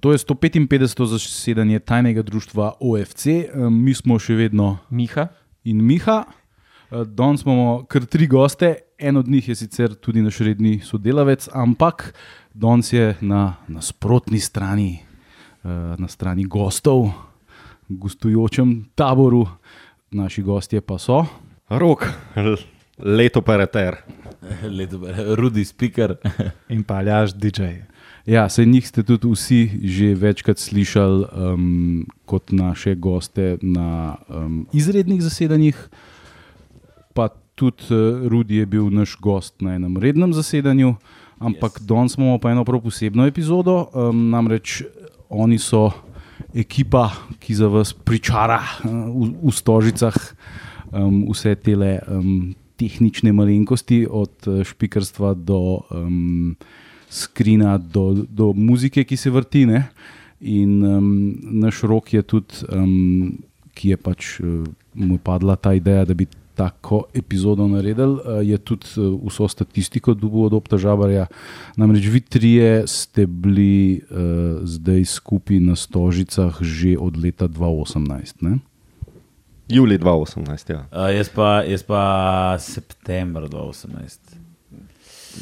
To je 155. zasedanje tajnega društva OFC, mi smo še vedno Miha in Miha. Danes imamo kar tri goste, en od njih je sicer tudi naš redni sodelavec, ampak danes je na nasprotni strani, na strani gostov, gostujočem taboru. Naši gostje pa so. Rok, leto operater. Rudi speaker. In pa aljaš DJ. Ja, se njih ste tudi vsi že večkrat slišali um, kot naše goste na um, izrednih zasedanjih. Pa tudi uh, Rudi je bil naš gost na enem rednem zasedanju, ampak yes. danes imamo pa eno prav posebno epizodo. Um, namreč oni so ekipa, ki za vas pričara uh, v, v stožicah um, vse te um, tehnične malenkosti, od uh, špikarstva do. Um, skrina do, do muzike, ki se vrti. Ne? In um, naš rok je tudi, um, ki je pač uh, mu padla ta ideja, da bi tako epizodo naredil, uh, je tudi uh, vso statistiko dobil od obtažavarja. Namreč vi trije ste bili uh, zdaj skupaj na Stožicah že od leta 2018. Ne? Juli 2018, ja. Uh, jaz, pa, jaz pa september 2018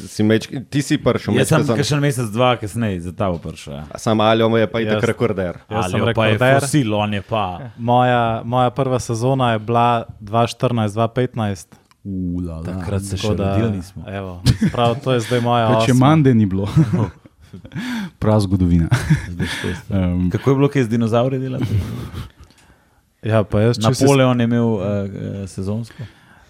si meč, ti si prišel. Jaz sem zan... še mesec, dva kasneje, za ta vprašanje. Ja. Sam Aljo je pa itak rekorder. Jaz sem rekorder. Fosil, on je pa. Moja, moja prva sezona je bila 2014-2015. Ula, Takrat se še rodili nismo. Evo, prav, to je zdaj moja. Če mande ni bilo. Prav zgodovina. um, Kako je bilo, kaj z dinozauri delati? Ja, Napoleon si... je imel uh, sezonsko.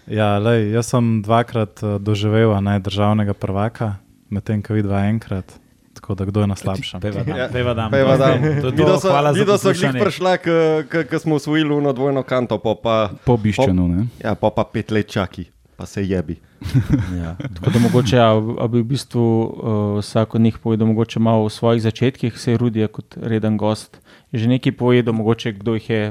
Ja, lej, jaz sem dvakrat uh, doživel ne, državnega prvaka, medtem ko vidva enkrat. Tako da kdo je na slabšem? Peva dan. Ja. Peva dan. Peva dan. Videla sem jih prišla, ko smo usvojili uno dvojno kanto, po, pa, po biščenu. Ja, po pa pet let čaki, pa se jebi. ja. Tako da mogoče, a, a bi v bistvu uh, vsak od njih povedal, mogoče malo v svojih začetkih, se je Rudi kot reden gost. Že nekaj povedal, mogoče kdo jih je.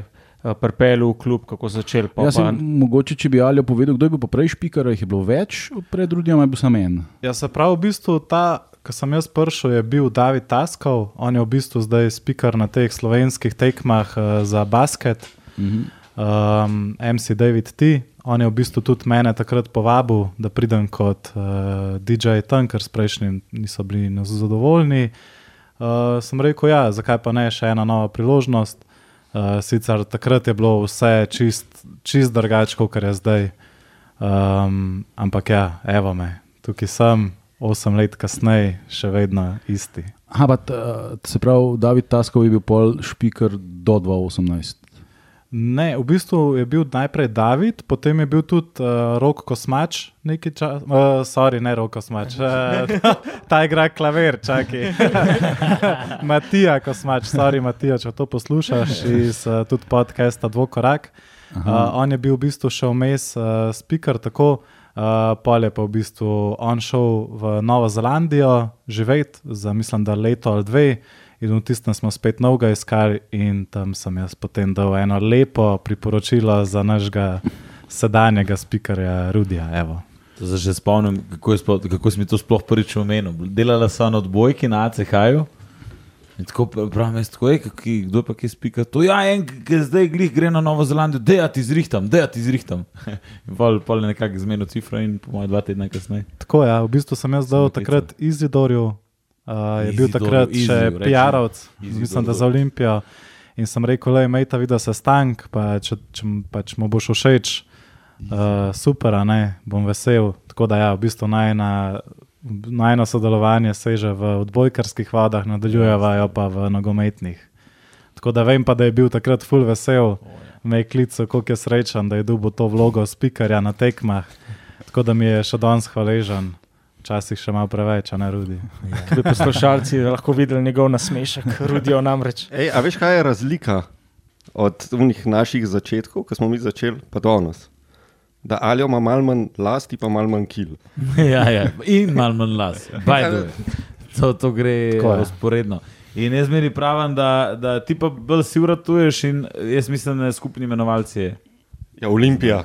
Eh, pripeljal v klub, kako začel. Pa, ja, pa... Mogoče, če bi Aljo povedal, kdo je bil prej špiker, jih je bilo več, pred drugim je bil samo en. Ja, se pravi, v bistvu ta, ki sem jaz prišel, je bil David Taskov, on je v bistvu zdaj špiker na teh slovenskih tekmah uh, za basket, mhm. um, MC David T. On je v bistvu tudi mene takrat povabil, da pridem kot uh, DJ tam, ker s prejšnjim niso bili zadovoljni. Uh, sem rekel, ja, zakaj pa ne še ena nova priložnost. Uh, sicer takrat je bilo vse čist, čist drugače, kot je zdaj. Um, ampak ja, evo me, tukaj sem, osem let kasneje, še vedno isti. Pa, uh, se pravi, David Taskov je bil pol špiker do 2018. Ne, v bistvu je bil najprej David, potem je bil tudi uh, Rok Kosmač, nekaj časa, uh, sorry, ne Rok Kosmač, uh, ta igra klavir, čakaj. Matija Kosmač, sorry, Matija, če to poslušaš iz uh, tudi podcasta Dvokorak. Uh, on je bil v bistvu še vmes uh, speaker, tako uh, pol je pa v bistvu on šel v Novo Zelandijo živeti za mislim, da leto ali dve. In v tistem smo spet novega iskali, in tam sem jaz potem dal eno lepo priporočilo za našega sedanjega spikarja Rudija. Zdaj se spomnim, kako, sploh, kako si mi to sploh prvič omenil. Delala sem na odbojki na ACH-ju. Tako pravim, tako je, kdo pa ki spika. To je ja, en, ki zdaj glih gre na Novo Zelandijo, da ja ti zrihtam, da ja ti zrihtam. Pol, pol nekako zmeno cifra in po mojem dva tedna kasneje. Tako je, ja, v bistvu sem jaz dal takrat Izidorju Uh, je bil takrat še PR-ovc, mislim, da za Olimpijo. In sem rekel, da je ta video sestank, pa če, če pač mu boš všeč, uh, super, ne, bom vesel. Tako da, ja, v bistvu najno sodelovanje seže v odbojkarskih vodah, nadaljujejo pa v nogometnih. Tako da vem pa, da je bil takrat full vesel, me je klical, koliko je srečen, da je dobil to vlogo spikarja na tekmah. Tako da mi je še danes hvaležen včasih še malo preveč, a ne rudi. Ja. Bi poslušalci lahko videli njegov nasmešek, rudijo namreč. Ej, a veš, kaj je razlika od naših začetkov, ko smo mi začeli, pa do nas? Da ali ima malo manj lasti, pa malo manj kil. ja, ja, in malo manj lasti. To, to gre usporedno. In jaz meni pravim, da, da ti pa bolj si uratuješ, in jaz mislim, da je skupni imenovalci. Ja, Olimpija.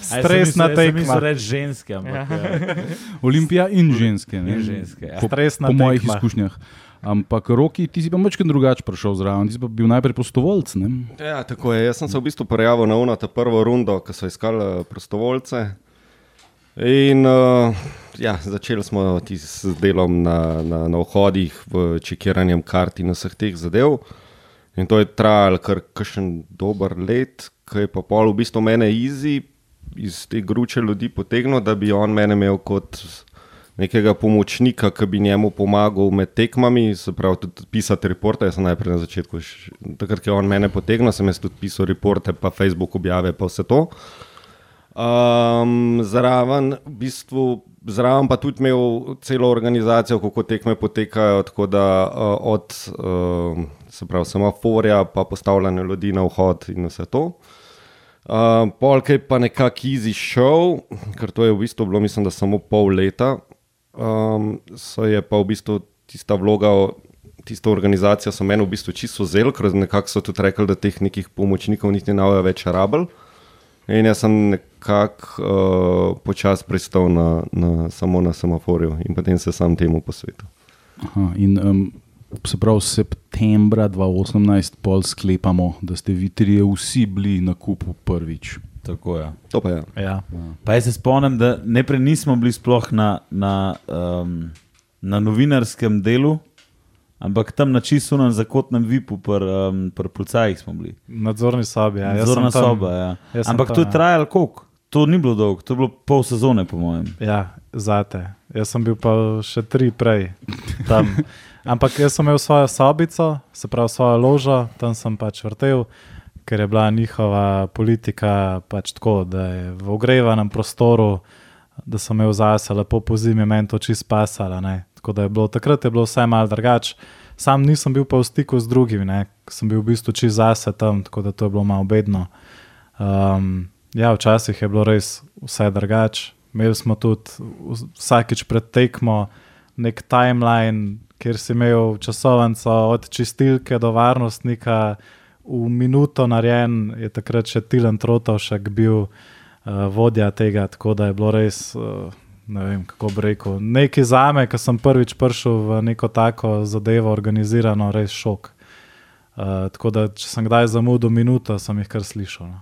Stresna tekma. Mislim, da so ženske. Ampak, ja. Olimpija in ženske. In ženske ja. Po, po mojih tekma. izkušnjah. Ampak roki, ti si pa večkrat drugače prišel zraven, ti si pa bil najprej prostovoljc. Ne? Ja, tako je. Jaz sem se v bistvu prijavil na UNO, ta prvo rundo, ko so iskali eh, prostovoljce. In uh, ja, začeli smo ti s delom na, na, na vhodih, v čekiranjem kart in vseh teh zadev. In to je trajalo kar kakšen dober let, ki je pa pol v bistvu mene izi iz te gruče ljudi potegnil, da bi on mene imel kot nekega pomočnika, ki bi njemu pomagal med tekmami, se pravi, tudi pisati reporte. Jaz sem najprej na začetku, takrat, ko je on mene potegnil, sem jaz tudi pisal reporte, pa Facebook objave, pa vse to. Um, zraven, v bistvu, zraven pa tudi imel celo organizacijo, kako tekme potekajo, tako da uh, od uh, se pravi, semaforja, pa postavljanja ljudi na vhod in vse to. Uh, Polk je pa nekako easy show, ker to je v bistvu bilo, mislim, da samo pol leta. Um, so je pa v bistvu tista vloga, tista organizacija so meni v bistvu čisto zel, ker nekako so tudi rekli, da teh nekih pomočnikov niti ne bojo več rabel. In jaz sem nekako uh, počasi pristal na, na, samo na semaforju in potem se sam temu posvetil. Aha, in um, se pravi, septembra 2018 pol sklepamo, da ste vi trije vsi bili na kupu prvič. Tako je. To pa je. Ja. Pa jaz se spomnim, da najprej nismo bili sploh na, na, um, na novinarskem delu, ampak tam na čisunem zakotnem vipu, pri um, pr policajih smo bili. Nadzorni sobi. Ja. Nadzorna sem tam- soba. Ja. Ampak tam, to je ja. trajalo koliko? To ni bilo dolgo, to je bilo pol sezone, po mojem. Ja, zate. Jaz sem bil pa še tri prej tam. Ampak jaz sem imel svojo sobico, se pravi svojo ložo, tam sem pač vrtel, ker je bila njihova politika pač tako, da je v ogrevanem prostoru, da sem imel zase lepo po zimi, meni to čist pasala. Ne. Tako da je bilo takrat je bilo vse malo drugače. Sam nisem bil pa v stiku z drugimi, ne. sem bil v bistvu čist zase tam, tako da to je bilo malo bedno. Um, ja, včasih je bilo res vse drugače. Imeli smo tudi vs- vsakič pred tekmo nek timeline, kjer si imel časovnico od čistilke do varnostnika, v minuto narejen, je takrat še Tilan Trotovšek bil uh, vodja tega, tako da je bilo res. Uh, Ne vem, kako bi rekel. Nekaj za me, ki sem prvič prišel v neko tako zadevo, organizirano, res šok. Uh, tako da, če sem kdaj zamudil minuto, sem jih kar slišal. No.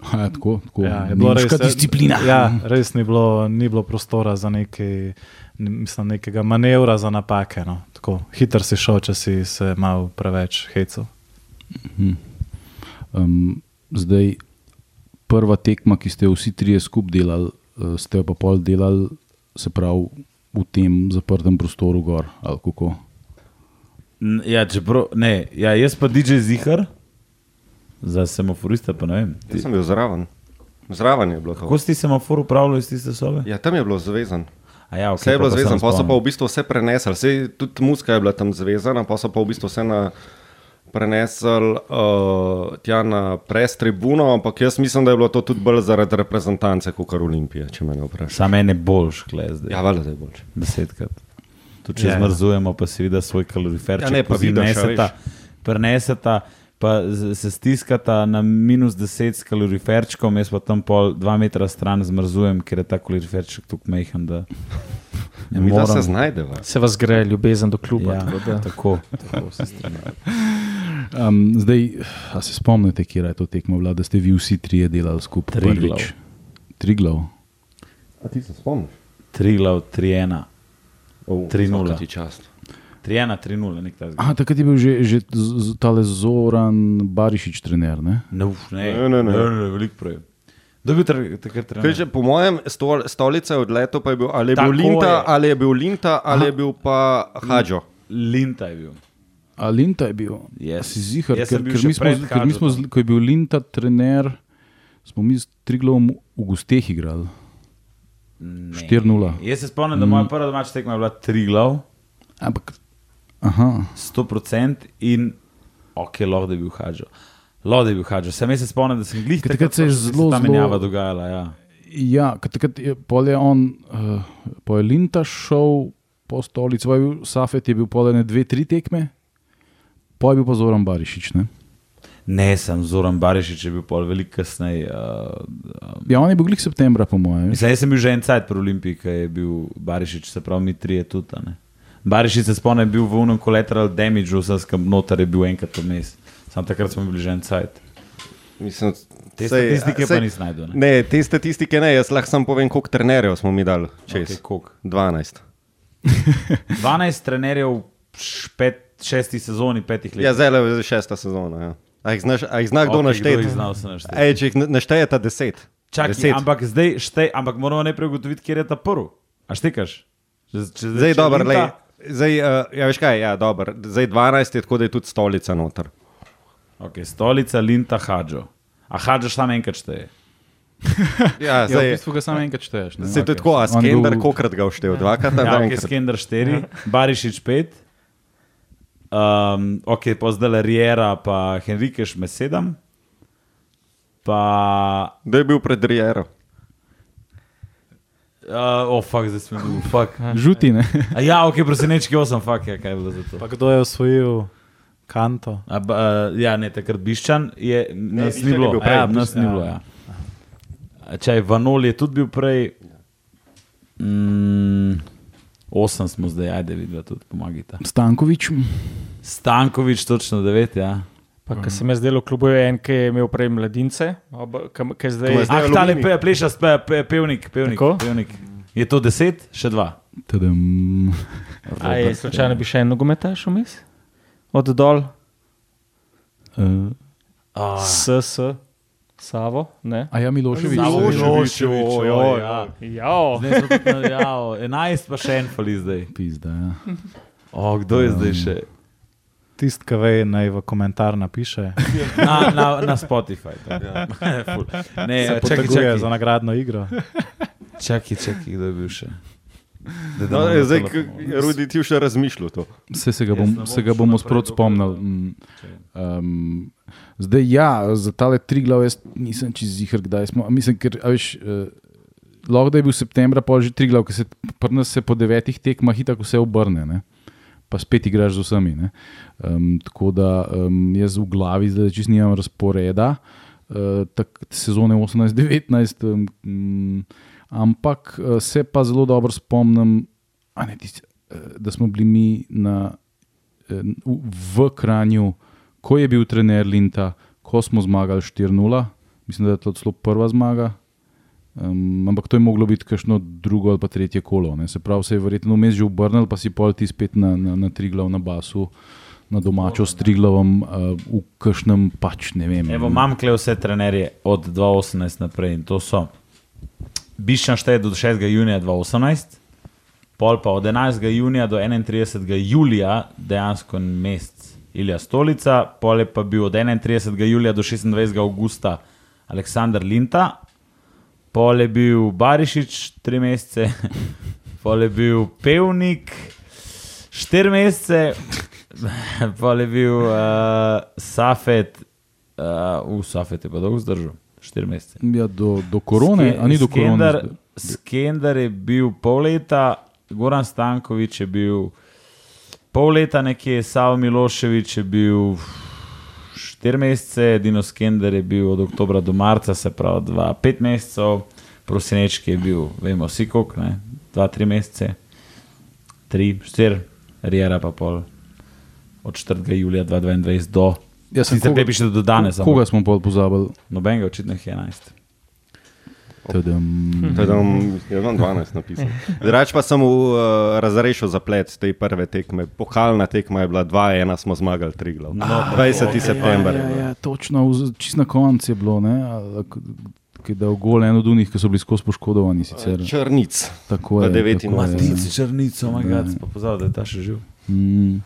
Ja, tako, tako. Ja, je bilo Nemška res, disciplina. Ja, res ni bilo, ni bilo prostora za nekaj, mislim, nekega manevra za napake. No. Tako, hiter si šel, če si se malo preveč hecel. Um, zdaj, prva tekma, ki ste jo vsi trije skupaj delali, eh, ste jo pa pol delali, se pravi, v tem zaprtem prostoru gor. ali kako? Ja, čeprav, ne, ja, jaz pa DJ Zihar, za semaforista pa ne vem. Ti, Jaz sem bil zraven. Zraven je bilo kako si semafor upravljal iz tiste sobe? Ja, tam je bilo zvezan. A Ja, okay, Vse je bilo pol pa se ne zvezano, pa so pa v bistvu vse prenesli, vse, tudi muska je bila tam zvezana, pa so pa v bistvu vse na, prenesli uh, tja na pres tribuno, ampak jaz mislim, da je bilo to tudi bolj zaradi reprezentance kot kar Olimpije, če me ne vprašaš. Sam meni je boljš, klej zdaj. Ja, valjda, da je boljše. Desetkrat. Tudi če Ja, ja. zmrzujemo, pa si vidi svoj kalorifer, Ja, ne, pa vidiš, a preneseta, veš. preneseta, pa se stiskata na minus 10 s kaloriferčkom, jaz pa tam pol dva metra stran zmrzujem, ker je ta kaloriferček tako majhen, da ne Mi se znajdeva. Se vas gre ljubezen do kluba. Ja, tako da- tako, tako se strinjam. Um, zdaj, a se spomnite, kje je to tekmo bila, da ste vi vsi trije delali skupaj? Triglav. prvič? Triglav. A ti se spomniš? Tri glav, tri ena. Oh, 3:0. Ti čast. Tri ena, tri nula, nek ta zgled. Aha, takrat je bil že, že tale Zoran Barišič, trener. Ne? Ne, uf, ne, Ne, ne, ne. ne, ne veliko prej. Bil tr- takrat trener? že, po mojem, stol, stolica je odletel, pa je bil ali je bil Tako Linta, je. ali je bil Linta, ali je bil pa Hadžo. Linta je bil. A Linta je bil. Yes. A Si zihar, Jaz ker, ker, še mi smo, z- ker mi smo, Hadžo z- ko je bil Linta trener, smo mi s Triglavom v gosteh igrali. Ne. 4:0. Jaz se spomnim, da moja prva domača tekma je bila tri glav, Ampak, aha, 100% in ok, lahko da je bil Hadžo. Lahko da je bil Hadžo. Sem jaz se spomnim, da sem glih Ker takrat se je zelo, ta menjava dogajala. Ja. ja, takrat je, pol je on, uh, po je Linta šel po stolici, je bil Safet, je bil pol ene dve, tri tekme, pa je bil pa Zoran Barišič. Ne? Ne, sem Zoran Barišič, je bil pol veliko kasneje. Uh, uh, Ja, on je bil glih septembra, po mojem. mislim, jaz sem bil že en cajt pri Olimpiji, ki je bil Barišič, se pravi, mi trije tudi. ne. Barišič se spomnim, je bil v unem collateral damage, vse skam noter je bil enkrat vmes. Sam takrat smo bili že en. Mislim, Te sej- statistike sej- pa nisem najdel. Ne? Ne, te statistike ne, jaz lahko samo povem, koliko trenerjev smo mi dali čez. Okay, koliko? 12. 12 trenerjev v špet, šesti sezoni, petih let. Ja, zdaj je šesta sezona. Ja. A jih, znaš, a jih zna kdo Okej, našteti? kdo jih zna vse našteti? Ej, če jih ne- naštejete deset. Čakaj, deset. ampak zdaj štej, ampak moramo najprej ugotoviti, kje je ta prvi. A štekaš? Če, če, Zdaj je če dobro, lej. Zdaj, uh, ja, veš kaj, ja, dobro. Zdaj 12 je tako, da je tudi stolica noter. Okay, stolica, linta, hadžo. A hadžo samo enkrat šteje. Ja, Ja, v zdaj, bistvu ga samo enkrat šteješ. ne? Se je Okej. tudi tako, a Skender, kolikrat ga vštev, dvakrat na Ja, dan. ok, Skender 4, Barišič 5, um, ok, pa zdaj Riera, pa Henrikeš me 7, pa, Da je bil pred Riero. Uh, oh, fuck, zdaj sem bil, fuck. Žuti, ne? A ja, ok, prosinečki 8, fuck, ja, kaj je bilo za to. Pa kdo je osvojil kanto? A, ba, uh, ja, ne, takrat Biščan je, nas Bišćan ni je bilo, bil prej, ja, nas ni ja. bilo, ja. Čaj, Vanol je tudi bil prej, mm, 8 smo zdaj, ajde, vidva tudi pomagita. Stankovič. Stankovič, točno 9, ja. Pa, kar se mi je zdelo, v klubu je en, ki je imel prej mladince, ki je zdaj. Ah, Aluminij. tale pe, pleša, spe, pe, pevnik, pevnik, Tako? pevnik. Je to 10, še 2. Tadam. A je slučajno bi še en nogometaš vmes? Od dol, Uh, Oh, SS, Savo, ne? a ja, Miloševič. Miloševič, ojoj, ja. ja. Ja, Zdaj smo tudi na ja, 11, pa še en fali zdaj. Pizda, ja. O, kdo je zdaj še? Tisti, ki ve, naj v komentar napiše. Na, na, na Spotify. Ja. Ne, čakaj, poteguje čakaj, za nagradno igro. čakaj, čakaj, kdo je bil še? Da No, damo je na zdaj, Rudi, ti še razmišljal to. Se, se ga, bom, bom se ga bomo sproti spomnili. Um, zdaj, ja, za tale tri glave nisem čez zihar, kdaj smo. a Mislim, ker, a veš, uh, lahko da je bil septembra, pa že tri glave, ker se pri nas se po devetih tekmah hitako vse obrne. Ne? Pa spet igraš z vsemi. ne. Um, tako da um, jaz v glavi zdaj čist nimam razporeda, uh, tak, sezone 18-19, um, ampak uh, se pa zelo dobro spomnim, ne, tisti, uh, da smo bili mi na, eh, v, v Kranju, ko je bil trener Linta, ko smo zmagali 4-0, mislim, da je to celo prva zmaga. Um, ampak to je moglo biti kakšno drugo ali pa tretje kolo. Ne. Se pravi, se je verjetno vmes že obrnil, pa si pol ti spet na, na, na tri glav na basu, na domačo s tri glavom, uh, v kakšnem pač ne vem. Evo, imam kle vse trenerje od 2018 naprej in to so. Biščan šteje do 6. junija 2018, pol pa od 11. junija do 31. julija dejansko mesec Ilija Stolica, pol je pa bil od 31. julija do 26. augusta Aleksandr Linta, pol je bil Barišič tri mesece, pol je bil Pevnik štiri mesece, pol je bil uh, Safet, uh, uh, Safet je pa dolgo zdržal, štiri mesece. Ja, do, do korone, a ni do korone. Skender, Skender je bil pol leta, Goran Stankovič je bil pol leta, nekje Savo Miloševič je bil štiri mesece, Dino Skender je bil od oktobra do marca, se pravi dva, pet mesecev, Prosinečki je bil, vemo, vsi dva, tri mesece, tri, štiri, Rijera pa pol od 4. julija 2022 do. Ja, sem koga- ne piše do danes, Koga smo pol pozabili? nobenega očitno jih je 11. Tadam. Teda, jaz imam 12 napisal. Drugač pa sem uh, razrešil zaplet te prve tekme. Pokalna tekma je bila 2-1, smo zmagali 3 glav. No, 20. september. Ja, ja, točno, v- čist na koncu je bilo, ne? ki je dal gol en od unih, ki so bili skozi poškodovani. Sicer. Črnic. Tako je. 89. tako je, Matici črnico, Ja. gad, pa pozval, da je ta še živ. Mm.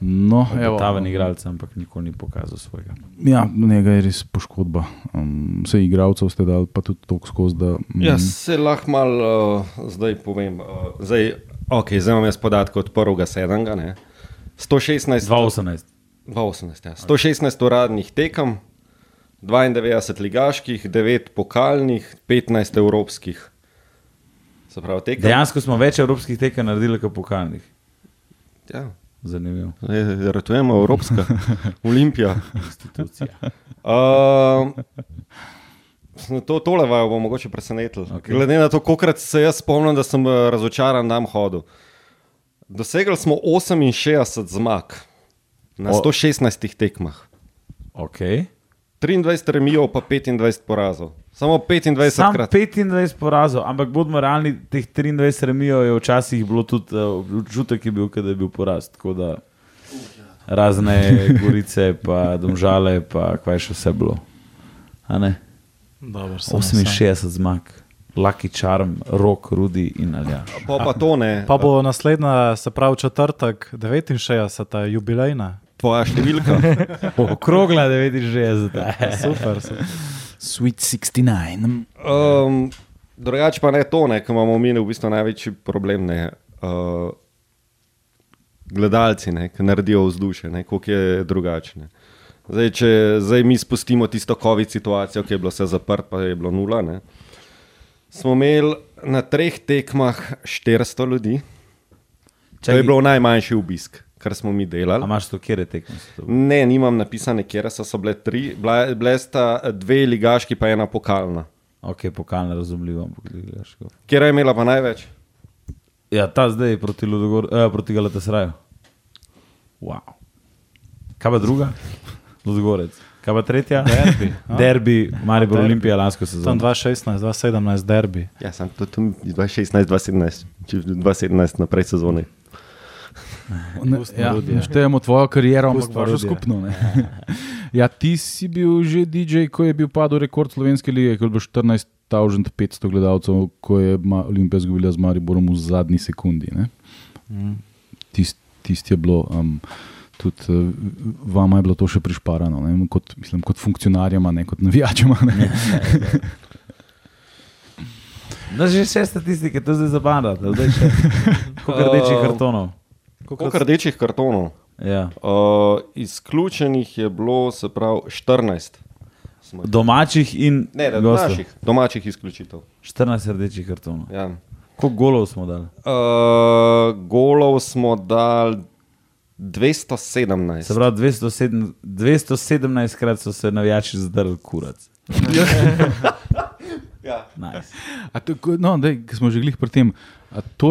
No. Taven igralec, ampak nikoli ni pokazal svojega. Ja, njega je res poškodba. Um, vse igralcev ste dali, pa tudi toliko skozi. Da, mm, Ja, se lahko malo uh, zdaj povem. Uh, zdaj, okay, zdaj imam jaz podatke od 1.7. ne. 116, 2018. 2018, ja. 116 uradnih tekem, 92 ligaških, 9 pokalnih, 15 evropskih. Se pravi, tekem. Dejansko smo več evropskih tekem naredili kot pokalnih. Ja. Zanimivo. Ratujemo Evropska, Olimpija. Institucija. Uh, to, tole vajo bo mogoče presenetilo. Okay. Glede na to, koliko se jaz spomnim, da sem eh, razočaran tam hodil. Dosegli smo 68 zmag na O. 116 tekmah, Okay. 23 remijev, pa 25 porazov. Samo 25 Sam krat. 25 porazov, ampak bodimo realni, teh 23 remijev je včasih bilo tudi uh, občutek, je bil, da je bil. Tako da razne gorice, pa domžale, pa kaj še vse bilo. A ne? Dobro, samo sam. 68 zmag, Lucky Charm, Rok, Rudi in Aljaš. Pa, pa to ne. Pa bo naslednja, se pravi četrtek, 69. jubilejna. Tvoja številka. Okrogla 69. Super, super. Sweet 69. Um, drugače pa ne to, ne, ker imamo mi v bistvu največji problem. Ne, uh, gledalci, ne, ki naredijo vzdušje, ne, koliko je drugačne. Zdaj, če zdaj mi spustimo tisto COVID situacijo, ki je bilo vse zaprt, pa je bilo nula. Ne, smo imeli na treh tekmah 400 ljudi. To je bilo najmanjši obisk, kar smo mi A delali. imaš to, kjer je tekmo? Ne, nimam napisane, kje so, so bile tri, Bila- bile sta dve ligaški, pa ena pokalna. Ok, pokalno razumljivo. ampak kako. Kjer je imela pa največ? Ja, ta zdaj proti, Ludogor, eh, proti Galatasaraju. Wow. Kaj pa druga? Ludogorec. Kaj pa tretja? Derbi. Derbi, Maribor. Olimpija lansko Tam sezono. 2016, 2017 derbi. Ja, sem tudi tam 2016, 2017, če 2017 naprej sezone. Ne, ja, Rudija. ne štejemo tvojo kariero, ampak vašo skupno. Ne. Ja, ti si bil že DJ, ko je bil padel rekord Slovenske lige, ko je bilo 14.500 gledalcev, ko je Olimpija izgubila z Mariborom v zadnji sekundi. ne. Tist, tist je bilo. Um, Tudi uh, vama je bilo to še prišparano, ne, kot, mislim, kot funkcionarjama, ne kot navijačama. Ne. No, že še statistike, to zdaj zabavno. Koliko rdečih Uh, kartonov? Koliko rdečih kartonov? Ja. Uh, izključenih je bilo, se pravi, 14. Smo- Domačih in Ne, ne, gostov. naših, domačih izključitev. 14 rdečih kartonov. Ja. Koliko golov smo dali? Uh, golov smo dali 217. Se pravi, 207, 217 krat so se navijači zdrli kurac. Ja. Nice. A to, no, dej, smo že glih pri tem. To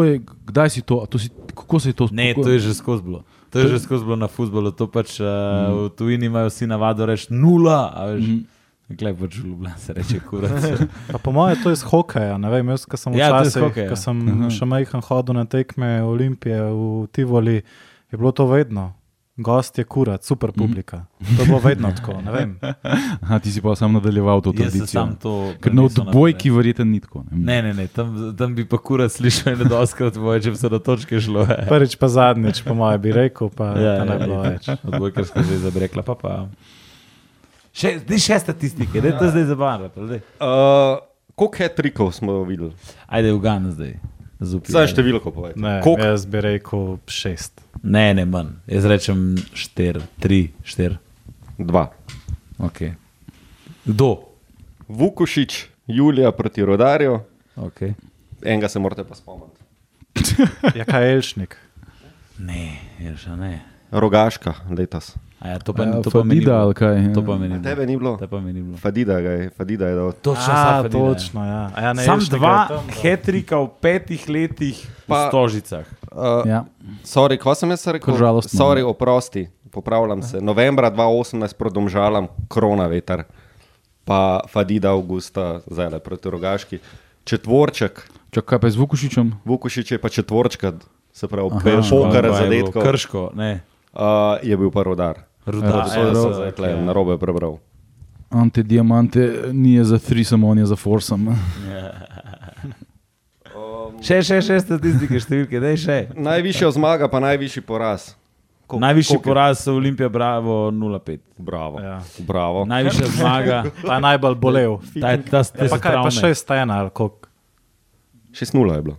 je, kdaj si to, to si, kako se je to Ne, kako- to je že skozi bilo. To je že skozi bilo na futbolu. To pač uh, v tujini imajo vsi navado reči nula. a veš. Glej, pač v Ljubljani se reče kurac. Pa po mojem je to iz hokeja. Ne vem, jaz, ko sem, Ja, to je včasih, ko sem še majhen hodil na tekme Olimpije v Tivoli, je bilo to vedno. Gost je kurat, super publika. To je bilo vedno tako. Ne vem. Aha, ti si pa sam nadaljeval to Jaz sem tradicijo. to. Ker na prenesel odbojki verjetno ni tako. Ne. Ne, ne, ne, tam, tam bi pa kurac slišal in doskrat boje, če bi se na točke šlo. Prvič pa zadnjič, po mojem, bi rekel, pa Ja, ja, ne ja, bilo ja. več. Odbojkarska zveza bi rekla, pa pa. Še, zdaj še statistike, da je to zdaj zabavno. Uh, koliko hetrikov smo videli? Ajde, ugan zdaj. Zupi, Zdaj ajde. številko povedati. Ne, Koliko? jaz bi rekel šest. Ne, ne, manj. Jaz rečem štir, tri, štir. Dva. Okay. Kdo? Vukušič, Julija proti Rodarju, Okay. enega se morate pa spomniti. Je kaj Elšnik? Ne, je še ne. Rogaška letos. A ja, to pa, Ja, to pa. Fadida ali kaj, ja. To pa meni. Tebe ni bilo? To pa meni bilo. Fadida ga je, Fadida je dal. Točno, A, Fadida, ja. točno, ja. A ja ne, Sam dva hetrika v petih letih pa, Pa- v Stožicah. Uh, Ja. Sorry, ko sem jaz rekel? Žalostno. Sorry, oprosti, popravljam se. Novembra 2018 proti Domžalam, korona veter, pa Fadida avgusta, zdaj le proti Rogaški. Četvorček, Čakaj, pa je z Vukušičem. Vukušič je pa četvorčka, se pravi, pokara Pa bilo zadetkov. Krško, ne. Uh, je bil pa rodar. Rudar. Ja, sem so- zdaj tle na robe prebral. Ante diamante ni za threesome, on je za foursome. Še, še, še statistike, številke, daj še. Najvišja zmaga, pa najvišji poraz. Koliko- Najvišji koliko je? poraz so Olimpija, Bravo 0-5. Bravo. Ja. Bravo. Najvišja zmaga, Ta je najbolj bolel. ta je ta Ja, pa kaj, pa šest ena ali koliko? 6-0 je bilo.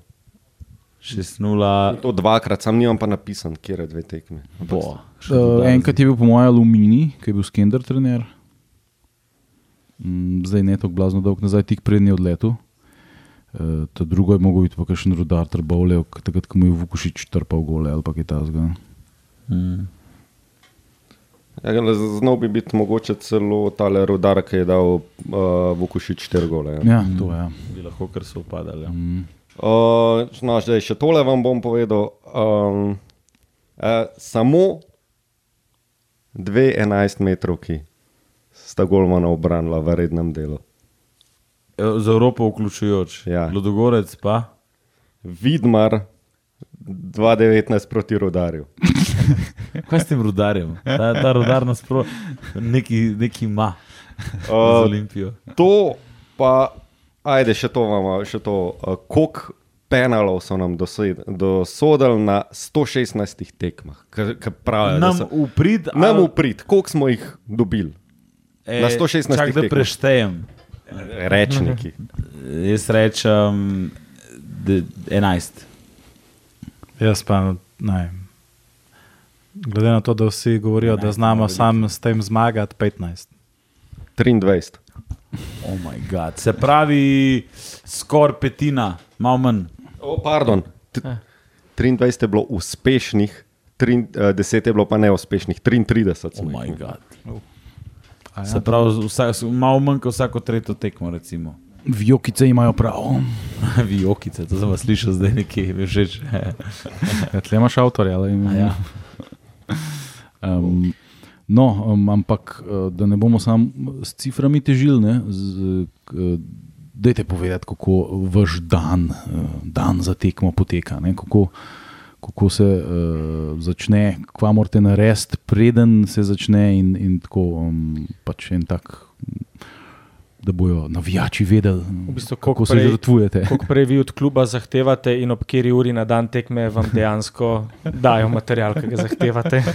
6-0. To dvakrat, sam nimam pa napisan, kje je dve tekme. Bo. Uh, enkrat je bil po mojem Alumini, ki je bil Skender trener. Mm, zdaj ne tako blazno dolg nazaj, tik prednji odletu. Uh, to drugo je biti pa še rudar trbovlev, takrat, ko mu je Vukušič trpal gole ali pa kaj tasga. Mm. Ja, Znal bi biti mogoče celo tale rodar, ki je dal uh, Vukušič 4 gole. Ja. Ja, to je. Ja. Bi lahko kar so upadali. Ja. Mm. Uh, no, zdaj še tole vam bom povedal. Um, uh, samo dve 11 metrovki sta Golmana obranila v rednem delu. E, Za Evropo vključujoč. Ja. Ludogorec pa. Vidmar 2-19 proti rodarju. Kaj s tem rudarjem? Ta, ta rudar nas pro, neki, neki ima z Uh, Olimpijo. to pa, ajde, še to imamo, še to. Uh, Koliko penalov so nam dosed- dosodili na 116 tekmah? Kar, kar pravijo, da Nam so- uprid, nam uprit, koliko smo jih dobili? e, na 116 Čak, da tekmah. preštejem. Rečniki. Jaz rečem de, 11. Jaz pa ne. Glede na to, da vsi govorijo, da znamo sam s tem zmagati, 15. 23. Oh moj bog. Se pravi, skoraj petina, malo manj. O, pardon. T- 23 je bilo uspešnih, trin- eh, 10 je bilo pa neuspešnih, 33 Oh smo moj jih. bog. A Se Ja, pravi, vsak, malo manj kot vsako tretjo tekmo, recimo. Vjokice imajo prav. Vijokice, to sem vas slišal zdaj nekje, veš, že. Ja, tle imaš avtorja. ali- Ja. Um, no, um, ampak uh, da ne bomo samo s ciframi težili, ne, z, uh, dajte povedati, kako vaš dan, uh, dan za tekmo poteka. Ne, kako, kako se uh, začne, kva morate narediti, preden se začne, in, in tako um, pač en tak. Da bojo navijači vedeli, V bistvu, kako se prej- žrtvujete. Koliko prej vi od kluba zahtevate in ob kateri uri na dan tekme vam dejansko dajo material, ki ga zahtevate.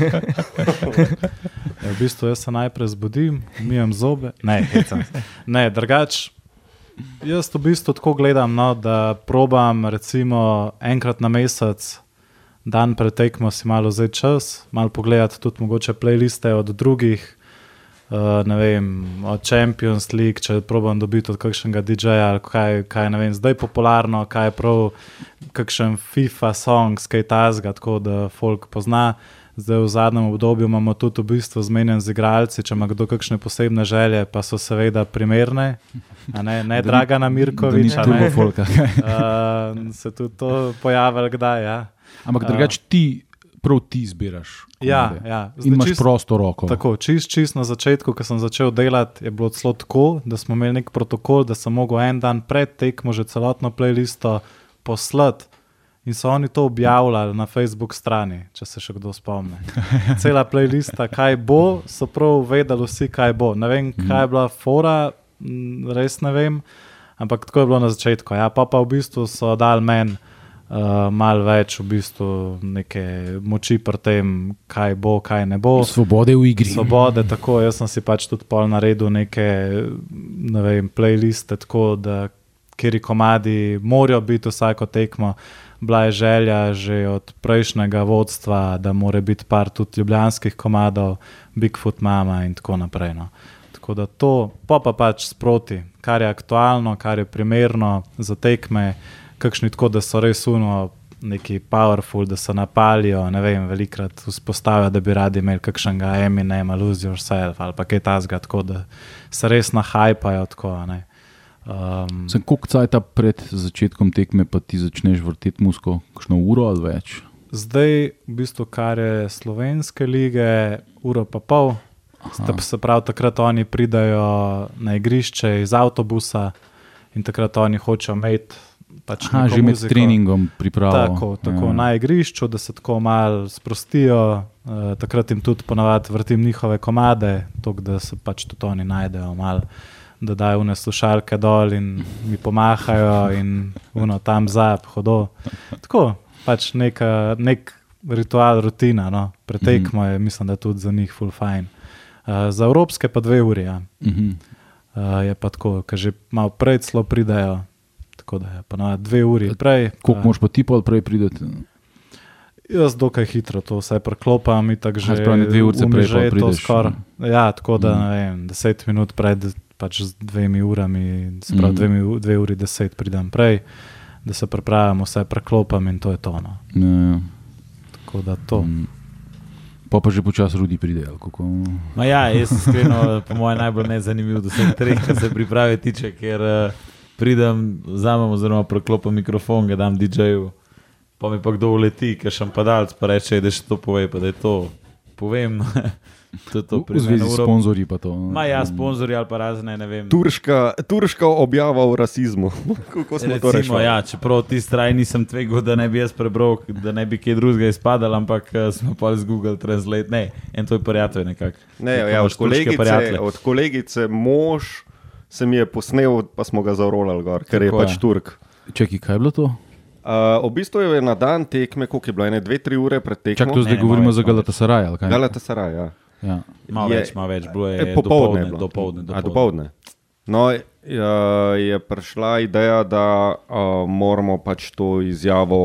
Ja, v bistvu jaz se najprej zbudim, umijem zobe. Ne, hecam ne drugač. Jaz v bistvu tako gledam, no, da probam recimo enkrat na mesec, dan pred tekmo si malo vzeti čas, malo pogledati tudi mogoče playliste od drugih. Uh, vem, od Champions League, če probam dobiti od kakšnega DJ-ja, kaj, kaj vem, zdaj popularno, kaj je prav, kakšen FIFA song, kaj tazga, tako da folk pozna. Zdaj v zadnjem obdobju imamo tudi v bistvu zmenjen z igralci, če ima kdo kakšne posebne želje, pa so seveda primerne. Ne, ne Dragana Mirkoviča, da ni ne. turbo folka. Uh, se tudi to pojavlja, kdaj. Ja, Ampak drugače ti, prav ti zbiraš. ja, komade. ja. In Zdaj imaš čisto- prosto roko. Tako, čist, čist na začetku, ko sem začel delati, je bilo celo tako, da smo imeli nek protokol, da sem mogel en dan pred tekmo že celotno playlisto poslati. In so oni to objavljali na Facebook strani, če se še kdo spomni. Cela playlista, kaj bo, so prav vedeli vsi, kaj bo. Ne vem, kaj je bila fora, res ne vem, ampak tako je bilo na začetku. Ja, pa pa v bistvu so dal meni uh, malo več v bistvu neke moči pri tem, kaj bo, kaj ne bo. Svobode v igri. Svobode, tako jaz sem si pač tudi pol naredil neke ne vem, playliste, tako da kjer komadi morajo biti vsako tekmo. Bila je želja že od prejšnjega vodstva, da mora biti par tudi ljubljanskih komadov, Bigfoot Mama in tako naprej. No. Tako da to, pa pa pač sproti, kar je aktualno, kar je primerno za tekme, kakšni tako, da so res uno, neki powerful, da se napalijo. Ne vem, velikrat vzpostavijo, da bi radi imeli kakšnega Eminema, Lose Yourself ali pa kaj tasga, tako da se res nahajpajo. Tako, a ne. um, Sem koliko cajt pred začetkom tekme, pa ti začneš vrteti musko, kakšno uro ali več. zdaj, v bistvu, kar je slovenske lige, uro pa pol. Sta, se pravi, takrat oni pridajo na igrišče iz avtobusa in takrat oni hočejo imeti. Pač Aha, že med muziko. treningom pripravljajo. Tako, tako ja. na igrišču, da se tako malo sprostijo. Uh, takrat jim tudi ponavadi vrtim njihove komade, tako da se pač tudi oni najdejo, malo, da dajo une slušalke dol in mi pomahajo in uno tam zap, hodo. Tako, pač neka, nek ritual, rutina, no. pretekmo je, mislim, da je tudi za njih full fine. Uh, za evropske pa dve uri. Ja. Mhm. Uh, je pa tako, ker že malo prej celo pridajo. Tako da je ponavadi dve uri prej. Koliko pa- moš pa ti pol prej prideti? Jaz dokaj hitro to vse preklopam in tako že pravi, dve urice prej pol umižeto prideš, skoraj. Ja, tako da Mm. ne vem, deset minut pred pač z dvemi urami, se pravi Mm. dve, mi- dve uri deset pridem prej, da se pripravim, vse preklopam in to je to. No. Ja, Tako da to. Mm. Pa pa že počasi rudi pride. Kako... Ma ja, jaz iskreno, po mojem, najbolj nezanimiv od vseh treh, kar se priprave tiče, ker uh, pridem, vzamem oziroma preklopim mikrofon, ga dam DJ-ju, pa mi pa kdo uleti, ker še padalc, pa reče, da še to pove, pa da je to. Povem, to je to V zvezi s sponzorji pa to. Ma ja, sponzorji ali pa razne, ne vem. Turška, turška objava o rasizmu. Kako smo to Recimo, rešili? ja, čeprav ti straj nisem tvegal, da ne bi jaz prebral, da ne bi kaj drugega izpadal, ampak eh, smo pa z Google Translate. Ne, en tvoj prijatelj nekako. Ne, Kako ja, od, kolegice, od kolegice mož se mi je posnel, pa smo ga zavrolali gor, ker je Tako je. pač Turk. Čakaj, kaj je bilo to? Uh, v bistvu je na dan tekme, koliko je bilo, ene dve, tri ure pred tekmo. Čak, to zdaj ne, govorimo več, za kaj? Galatasaray, ja. Ja. Malo je- več, malo več, bilo je E, popoldne je bilo. dopoldne. A, dopoldne. No, uh, je prišla ideja, da uh, moramo pač to izjavo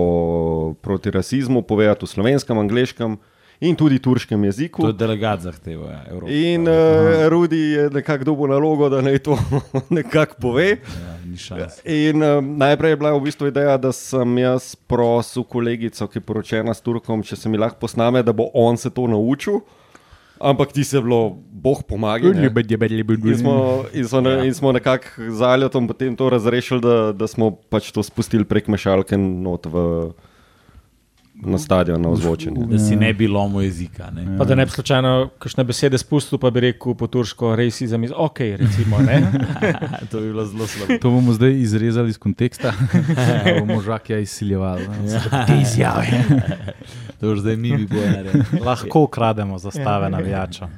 proti rasizmu povedati v slovenskem, angliškem in tudi turškem jeziku. To je delegat zahteval, ja, Evropa. In uh, Rudi je nekako dobil nalogo, da naj to nekako pove. Ja. In um, najprej je bila v bistvu ideja, da sem jaz prosil kolegico, ki je poročena s Turkom, če se mi lahko posname, da bo on se to naučil. Ampak ti se je bilo, boh pomaga. In smo, in smo, in smo nekako z Aljotom potem to razrešili, da, da smo pač to spustili prek mešalke not v, na stadion, na ozvočenje. Da si ne bi lomil jezika. Ne? Pa da ne bi slučajno kakšne besede spustil, pa bi rekel po turško, rasizem iz ok, recimo. Ne? to bi bilo zelo slabo. To bomo zdaj izrezali iz konteksta, bomo žakja izsiljevali. Te izjave. to už zdaj mi bi bojo naredili. Lahko ukrademo zastave navijača.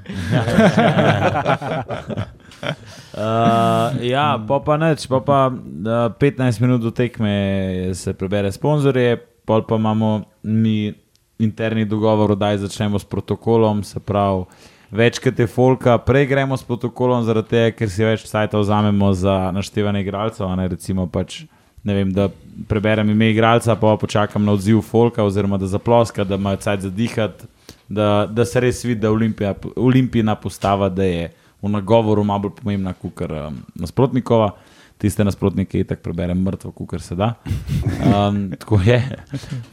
Uh, ja, pa pa neč, pa pa uh, 15 minut do tekme se prebere sponzorje, pol pa imamo mi interni dogovor, da začnemo s protokolom, se pravi, večkrat je folka, prej gremo s protokolom, zaradi tega, ker si več sajta vzamemo za naštevanje igralcev, ne recimo pač. Ne vem, da preberem ime igralca, pa počakam na odziv Folka, oziroma da zaploska, da ima cajt zadihati, da, da se res vidi, da Olimpija, Olimpijina postava, da je v nagovoru malo bolj pomembna kot um, nasprotnikova. Tiste nasprotnike itak preberem mrtvo, kot se da. Um, tako je.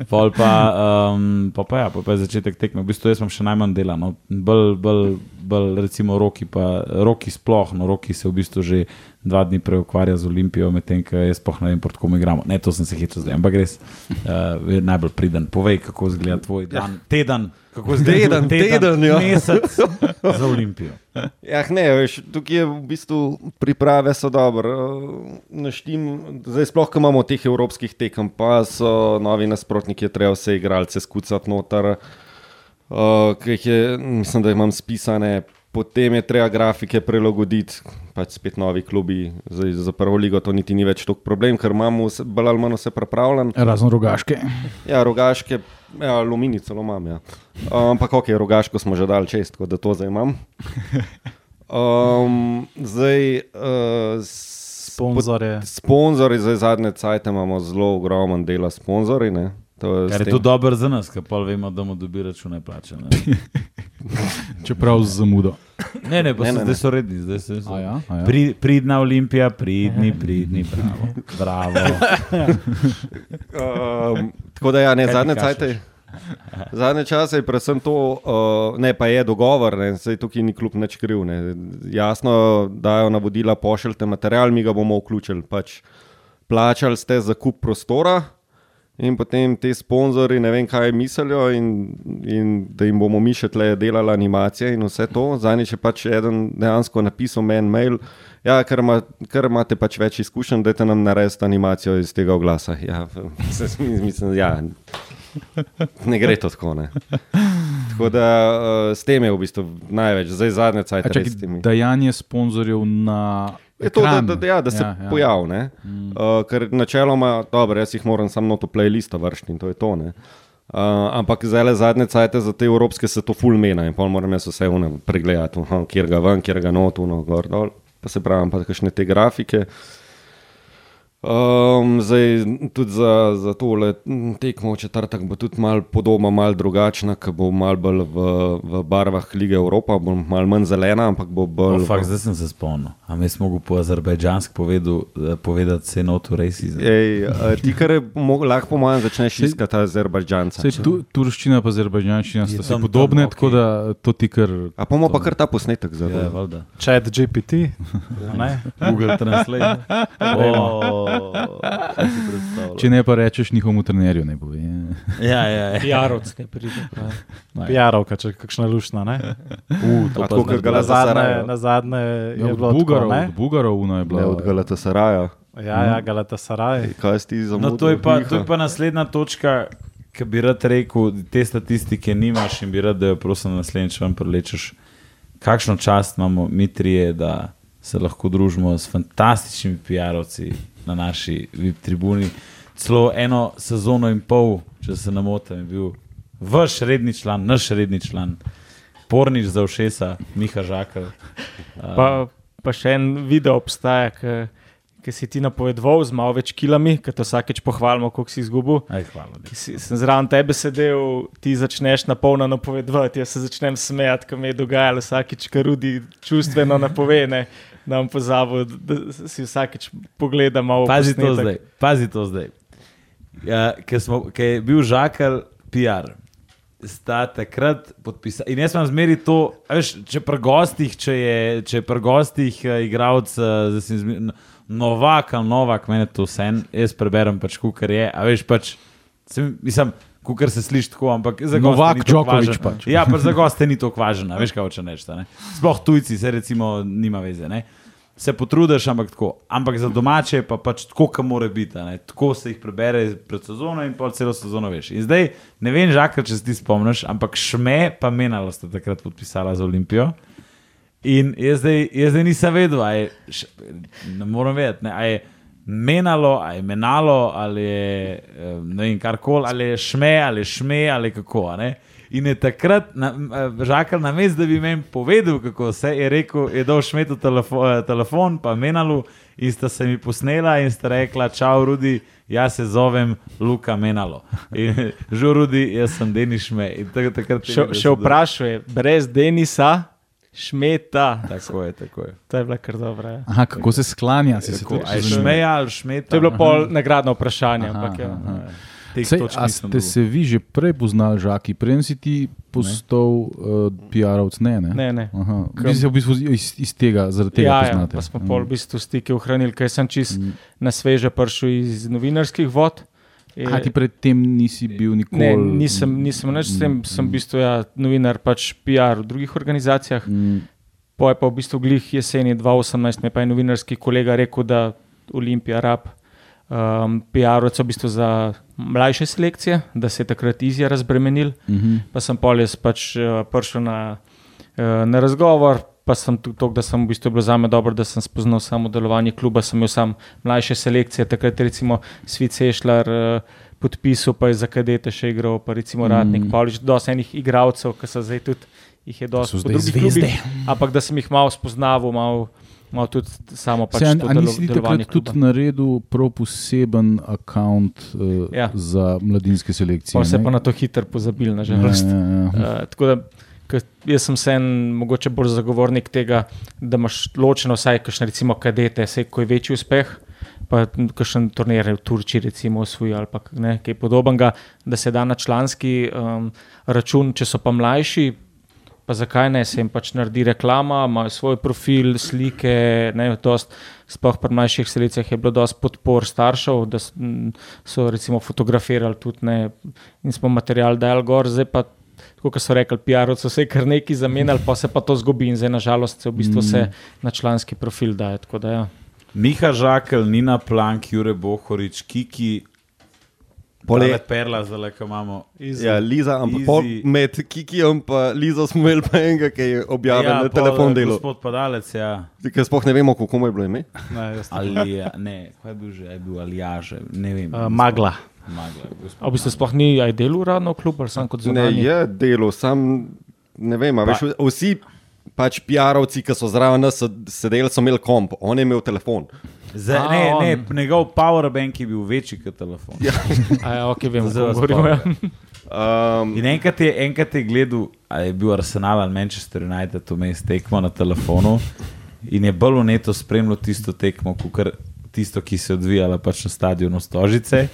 Pol pa, um, pa, pa, ja, pa, pa je začetek tekme. V bistvu jaz imam še najmanj dela. No. Bolj, bolj, bolj recimo roki, pa roki sploh. No, roki se v bistvu že dva dni prej ukvarja z Olimpijo, medtem ko jaz sploh ne vem, proti komu igramo. Ne, to sem se hitro zdaj, ampak res uh, je najbolj priden. Povej, kako izgleda tvoj dan, teden, kako izgleda Teden, teden, ja. mesec za Olimpijo. Ja, ne, veš, tukaj je v bistvu priprave so dobre. Naštim, zdaj sploh, ko imamo teh evropskih tekem, pa so novi nasprotniki, treba vse igralce skucati noter. Uh, je, mislim, da imam spisane, potem je treba grafike prilagoditi, pač spet novi klubi. Zdaj, za prvo ligo to niti ni več toliko problem, ker imamo vse, bolj ali manj vse pripravljeno. Razen rogaške. Ja, rogaške, ja, aluminij celo imam. Ja. Uh, ampak ok, rogaško smo že dal čest, tako da to zdaj imam. Um, zdaj, uh, Sponzorje. Sponzorji, zdaj zadnje cajt imamo zelo ogromen dela sponzorji. To Kar je to dobro za nas, ker pa vemo, da bomo dobili račune plačane. Čeprav z zamudo. Ne, ne, pa Ne, ne, ne, zdaj so redni. Zdaj so, so. A ja, a ja. Pri, pridna Olimpija, pridni, pridni, bravo. bravo. Um, tako da, ja, ne, Kaj zadnje kašlješ? cajte. Zadnje čase je predvsem to, uh, ne pa je dogovor, ne, zdaj tukaj ni kljub nič kriv. Ne. Jasno, dajo navodila, pošljite material, mi ga bomo vključili. Pač plačali ste za kup prostora in potem ti sponzorji ne vem, kaj mislijo, in, in da jim bomo mi še tle delali animacije in vse to. Zadnjič je pač eden dejansko napisal meni mail. Ja, ker, ima, ker imate pač več izkušenj, da nam naredite animacijo iz tega oglasa. Ja, mislim, ja, ne gre to tako. Ne. Tako da uh, s tem je v bistvu največ, zdaj zadnje res s temi. dajanje sponzorjev na. Je to, da, da, da, ja, da se ja, ja. pojavi. Mm. Uh, ker načeloma, dobro, jaz jih moram samo to playlist vršiti in to je to. Ne? Uh, ampak zdaj le zadnje cajte za te evropske se to full mena in pol moram jaz vse unem pregledati, uh, kjer ga ven, kjer ga not, uno, gor dol. Pa se pravi, pa kakšne te grafike. Um, zdaj, tudi za, za tole tekmo v četrtek bo tudi malo podobna, malo drugačna, ki bo malo bolj v, v barvah Lige Evropa, bo malo manj zelena, ampak bo bolj. Oh, fakt, zdaj sem se spomnil. A mi smo mogli po azerbajdžansk povedati, se not v racizem. Ej, a ti, kar je mo- lahko po mojem, začneš iskati Azerbajdžanca. Sej, tu, turščina in azerbajdžanščina sta si tam- podobne, tam, tako okej. da to ti kar. A pa bomo pa kar ta posnetek Ja, zdaj. valjda. Chat GPT. Google Translate. Oh? Če ne pa rečeš njihovemu trenerju, ne bo. Ja, ja, ja. Jarovc, ne pride. prav. Pijarovka, če kakšna lušna. Ne? Uh, to tako, kot ga Na Galatasaray. zadnje, Sarajevo. na zadnje je Ja, od bilo tako, Bugarov, od Bugarov una je bila. Ne, od Galatasaraja. Ja, ja, Galatasaray. Kaj si ti za No, to je, pa, to je pa naslednja točka, ki bi rad rekel, te statistike nimaš in bi rad, da jo prosim naslednjič vam prelečeš. Kakšno čast imamo mi trije, da se lahko družimo s fantastičnimi PR-ovci na naši VIP tribuni. Celo eno sezono in pol, če se ne motim, je bil vaš redni član, naš redni član, pornič za ušesa, Miha Žakar. Pa, pa še en video obstaja, ki si ti napovedoval z malo več kilami, ki te vsakeč pohvalimo, koliko si izgubil. Aj, hvala. Ki Si, sem zraven tebe sedel, ti začneš na polno napovedovati, jaz se začnem smejati, kaj mi je dogajalo vsakeč, kar rudi čustveno napovene. Da vam pozabo, da si vsakeč pogleda malo. Pazi to zdaj. Pazi to zdaj. Ja, Ker je bil žakal PR, sta takrat podpisali. In jaz sem zmeri to, veš, če pri gostih, če je, če je pri gostih uh, igralec, uh, zdaj sem zmeri, Novak ali Novak, meni to vse, jaz preberem pač, kar je. A veš, pač, sem, mislim, kar se sliši tako, ampak za Novak važno. pač. Ja, pa za goste ni to a veš, kaj hoče reči. ne. Sploh tujci, se recimo, nima veze. Ne? Se potrudiš, ampak tako. Ampak za domače je pa pač tako, kot mora biti. Tako se jih prebere pred sezono in pol celo sezono veš. In zdaj ne vem, žakar, če se ti spomniš, ampak šme pa menalo sta takrat podpisala za Olimpijo. In jaz zdaj, jaz zdaj nisem vedel, je, ne morem vedeti, ne, je menalo, je menalo, ali je eh, ne vem, karkoli, ali je šme, ali je šme, ali kako. ne. In je takrat na, eh, žakal na mest, da bi meni povedal, kako se je rekel, je dal šmetu telefo, eh, telefon, pa menalu in sta se mi posnela in sta rekla, čau, Rudi. Jaz se zovem Luka Menalo. In, Žo, Rudi, jaz sem Deniš Me. In tak- takrat Še, še vprašaj, brez Denisa, šmeta. Tako je, tako je. To je bila kar dobra. Ja. Aha, kako se sklanja, si se Tako, to a je šmeja ali šmeta? To je bilo pol nagradno vprašanje. Aha, Ampak, ja. aha. Teh Sej, a ste dobil. se vi že prej poznali, žaki, preden si ti postal uh, PR-ovc? Ne, ne. Ne, ne. Aha. Vi se v bistvu iz, iz tega, zaradi tega Ja, ja, poznate. pa smo pol v bistvu stike ohranili, ker sem čist na sveže prišel iz novinarskih vod. Je- A ti predtem nisi bil nikoli? Ne, nisem, nisem nič s tem, sem v bistvu ja, novinar, pač PR v drugih organizacijah. Mm, Po je pa v bistvu glih jeseni 2018, mi je pa je novinarski kolega rekel, da Olimpija rab um, PR-ovce v bistvu za mlajše selekcije, da se je takrat izja razbremenil. mhm. Pa sem pol jaz pač uh, prišel na, uh, na razgovor. Pa sem tudi to, da sem v bistvu bilo za me dobro, da sem spoznal samo delovanje kluba, sem imel sam mlajše selekcije, takrat recimo Svice Ešlar uh, podpisal, pa je za kadete še igral, pa recimo Ratnik, mm. Pavlič, dosti enih igralcev, ki so zdaj tudi, jih je dosti po drugih zvezde. klubih, ampak da sem jih malo spoznaval, malo, malo tudi samo pač Sej, to delo, nisi delovanje takrat tudi naredil prav poseben račun uh, Ja. ja. za mladinske selekcije? Pa se ne? pa na to hitro pozabil, Ja, nažalost. ja, ja. Uh, tako da, jaz sem se en, mogoče bolj zagovornik tega, da imaš ločeno vsaj kakšne recimo kadete, vse ko je večji uspeh. Pa kakšen turnir v Turčiji, recimo, osvoji ali pa ne, kaj podobnega, da se da na članski um, račun, če so pa mlajši, pa zakaj ne, se jim pač naredi reklama, imajo svoj profil, slike. Ne, dost, sploh pri mlajših selekcijah je bilo dosti podpor staršev, da s- m, so recimo fotografirali tudi ne, in smo material dajali gor, zdaj pa. Tako kot so rekli, PR-ovci se kar nekaj zamenjali, pa se pa to zgubi in zdaj nažalost se v bistvu vse na članski profil daje. tako da Ja. Miha Žakelj, Nina Plank, Jure Bohorič, Kiki, Pole- Pole Perla, zdaj le imamo. Ja, Liza, ampak Easy. pol med Kikijem in Lizo smo imeli pa enega, ki je objavil ja, na telefon eh, delo. Gospod Padalec, ja. Ker sploh ne vemo, kako mu je bilo ime. Ne. Ali je, ne, kaj je bil že, je bil Aljaže, ne vem. Uh, magla. Magla, v bistvu sploh ni aj delo uradno v klubu, ali samo kot Ne, zunanji? je delo, sam ne vem. a Veš, vsi pač PR-ovci, ki so zraven nas sed- sedeli, so imeli komp, on je imel telefon. Za, A, ne, ne, on. njegov powerbank je bil večji kot telefon. A ja, ok, vem, Zelo govorimo. Ja. Um, In enkrat je, enkrat je gledal, a je bil Arsenal ali Manchester United vmes tekmo na telefonu in je bolj uneto spremljal tisto tekmo, kot tisto, ki se je odvijala pač na stadionu Stožice.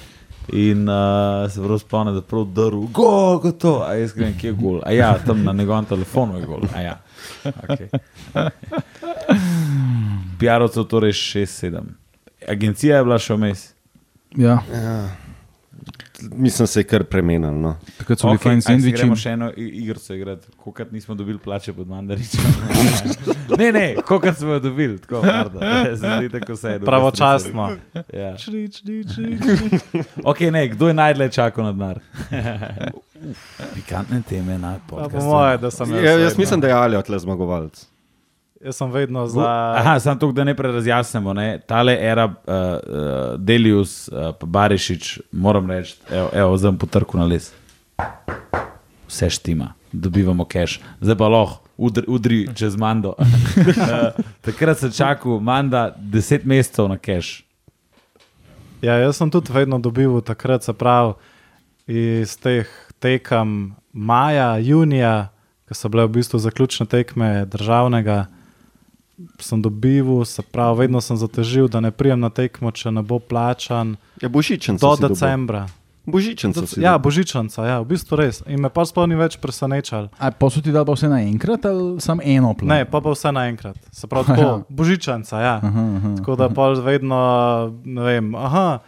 In uh, se prav spomnim, da je prav drl, gol, gotovo. A jaz grem, kje je gol. A ja, tam na njegovem telefonu je gol. A ja. Okay. PR-ovcev torej 6-7. Agencija je bila še vmes. Ja, mislim, se je kar premenil. No. takrat so bili Okay, fajn sendviči. gremo še eno igrico igrati, kokrat nismo dobili plače pod mandaričem. ne, ne, kokrat smo jo dobili, tako. Se zdi, tako se je. Pravočasno. Ja. Črič, črič, črič. Ok, ne, kdo je najdlje čakal na denar? Pikantne teme na podkastu. Po moje, da sem Ja, jaz mislim, da je Ali odle zmagovalec. Jaz sem vedno za. Aha, samo to, da ne prerazjasnimo. Ne? Tale era, uh, uh, Delius, uh, pa Barišič, moram reči, evo, evo zdaj bom potrkal na les. Vse štima, dobivamo cache, zdaj pa lahko udri, udri čez Mando. uh, takrat sem čakal, Manda, deset mesecev na cache. Ja, jaz sem tudi vedno dobil takrat, se pravi, iz teh tekem maja, junija, ki so bile v bistvu zaključne tekme državnega. Sem dobival, se pravi, vedno sem zatežil, da ne prijem na tekmo, če ne bo plačan Ja, Božičen do decembra. Božičen Do, si ja, božičanca, ja, v bistvu res. In me pa sploh ni več presenečal. A pa so ti dali pa vse naenkrat ali samo eno plan? Ne, pa pa vse naenkrat. Se pravi, tako, božičanca, ja. Aha, aha. Tako da pol vedno, ne vem, aha,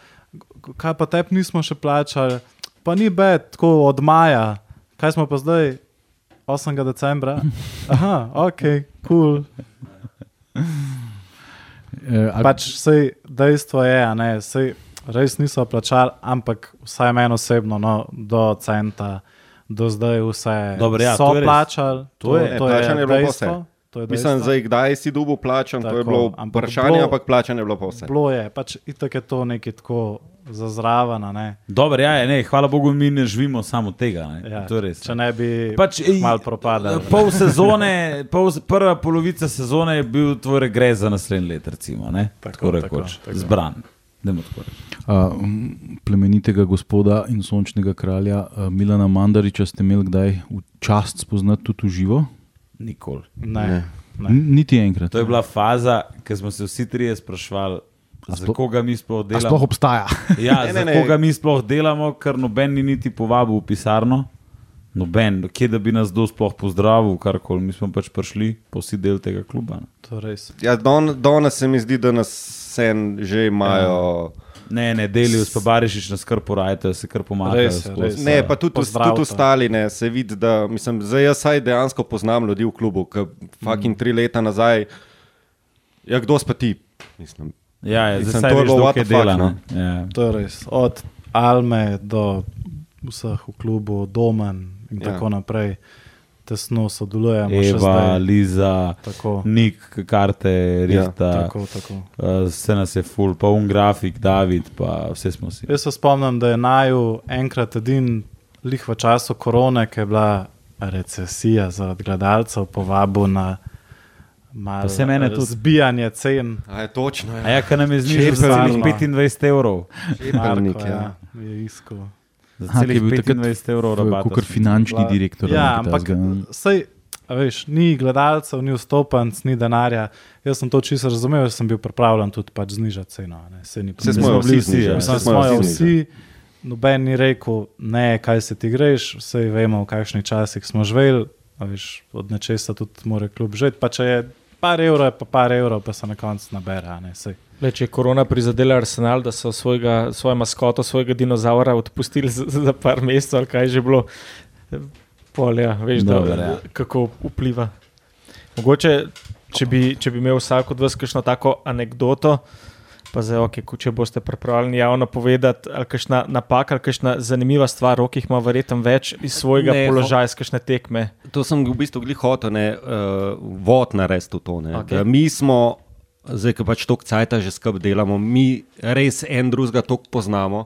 kaj pa tep nismo še plačali, pa ni bed, tako od maja, kaj smo pa zdaj, 8. decembra. Aha, ok, kul. Cool. Ali- Pač sej dejstvo je, a ne, sej res niso plačali, ampak vsaj meni osebno, no, do centa, do zdaj vse Dobro, ja, so to je plačali. To je- to plačano je bilo vse. To je Mislim, zdaj, kdaj si dubu plačan, to je Tako, bilo ampak vprašanje, bilo- ampak plačanje je bilo vse. Bilo je, pač itak je to nekaj tako zazravano, ne. Dobro, ja, je, ne, hvala Bogu, mi ne živimo samo tega. Ne. Ja, to res. Če ne bi Pač, malo propadali. Pol sezone, pol, prva polovica sezone je bil tvoj regres za naslednji let, recimo, ne? Tako, tako rekoč, tako. zbran. M, plemenitega gospoda in sončnega kralja a, Milana Mandariča ste imeli kdaj v čast spoznati tudi v živo? Nikoli. Ne. Ne. Ne. Niti enkrat. To je bila faza, ki smo se vsi trije sprašvali, za koga mi sploh delamo. sploh obstaja. Ja, Ne, za ne, ne. koga mi sploh delamo, ker noben ni niti povabil v pisarno. Noben, kje da bi nas kdo sploh pozdravil, karkoli, mi smo pač prišli, pa vsi del tega kluba. Ja, don, danes se mi zdi, da nas vse že imajo. Ne, ne, delijo s Pabarišič nas kar porajte, se kar pomagajo. Ne, pa tudi, tudi ostali, ne, se vidi, da mislim, zdaj jaz saj dejansko poznam ljudi v klubu, ki fucking tri leta nazaj, ja, kdo spa ti? Mislim, Ja, ja, Mislim, zdaj to je bilo fuck, dela. no. Ja. To je res. Od Alme do vseh v klubu, Domen in Ja. ja. tako naprej. Tesno sodelujemo. Eva, zdaj. Liza, Tako, Nik, karte, Rita, tako, tako. uh, vse nas je full, pa un grafik, David, pa vse smo si. Jaz se spomnim, da je naju enkrat edin lih v času korone, ki je bila recesija zaradi gledalcev, povabil na malo Pa saj mene tudi. zbijanje cen. a je točno. A ja, ker nam je znižal za Čepelnik. celih 25 evrov. Čepelnik, Marko, ja. je iskal. Za celih bil takrat 25 evrov rabata. Kot finančni Bila- direktor. Ja, ampak sej, a veš, ni gledalcev, ni vstopenc, ni denarja. Jaz sem to čisto razumel, jaz sem bil pripravljen tudi pač znižati ceno. Saj ni problem. smo jo vsi vsi, ja. Saj smo smo jo vsi vsi, noben ni rekel, ne, kaj se ti greš, vse vemo, v kakšnih časih smo živeli, a veš, od nečesa tudi mora kljub živeti. Pa če je par evrov, je pa par evrov, pa se na koncu nabere. a Ne, saj. Le, če je korona prizadela Arsenal, da so svojega, svojo maskoto, svojega dinozaura odpustili za, za par mesecev, ali kaj je že bilo, polja, veš, Dobro, da, ja. kako vpliva. Mogoče, če bi, če bi imel vsak od vas kakšno tako anegdoto, pa zdaj, okay, ko- če boste pripravljeni javno povedati, ali kakšna napaka, ali kakšna zanimiva stvar, rokih ima verjetno več iz svojega Ne, položaja, iz kakšne tekme. To sem v bistvu glih hotel, ne, uh, vod narediti v to. Ne, okay. Mi smo, zdaj, ki pač toliko cajta že skupaj delamo, mi res en drugega toliko poznamo.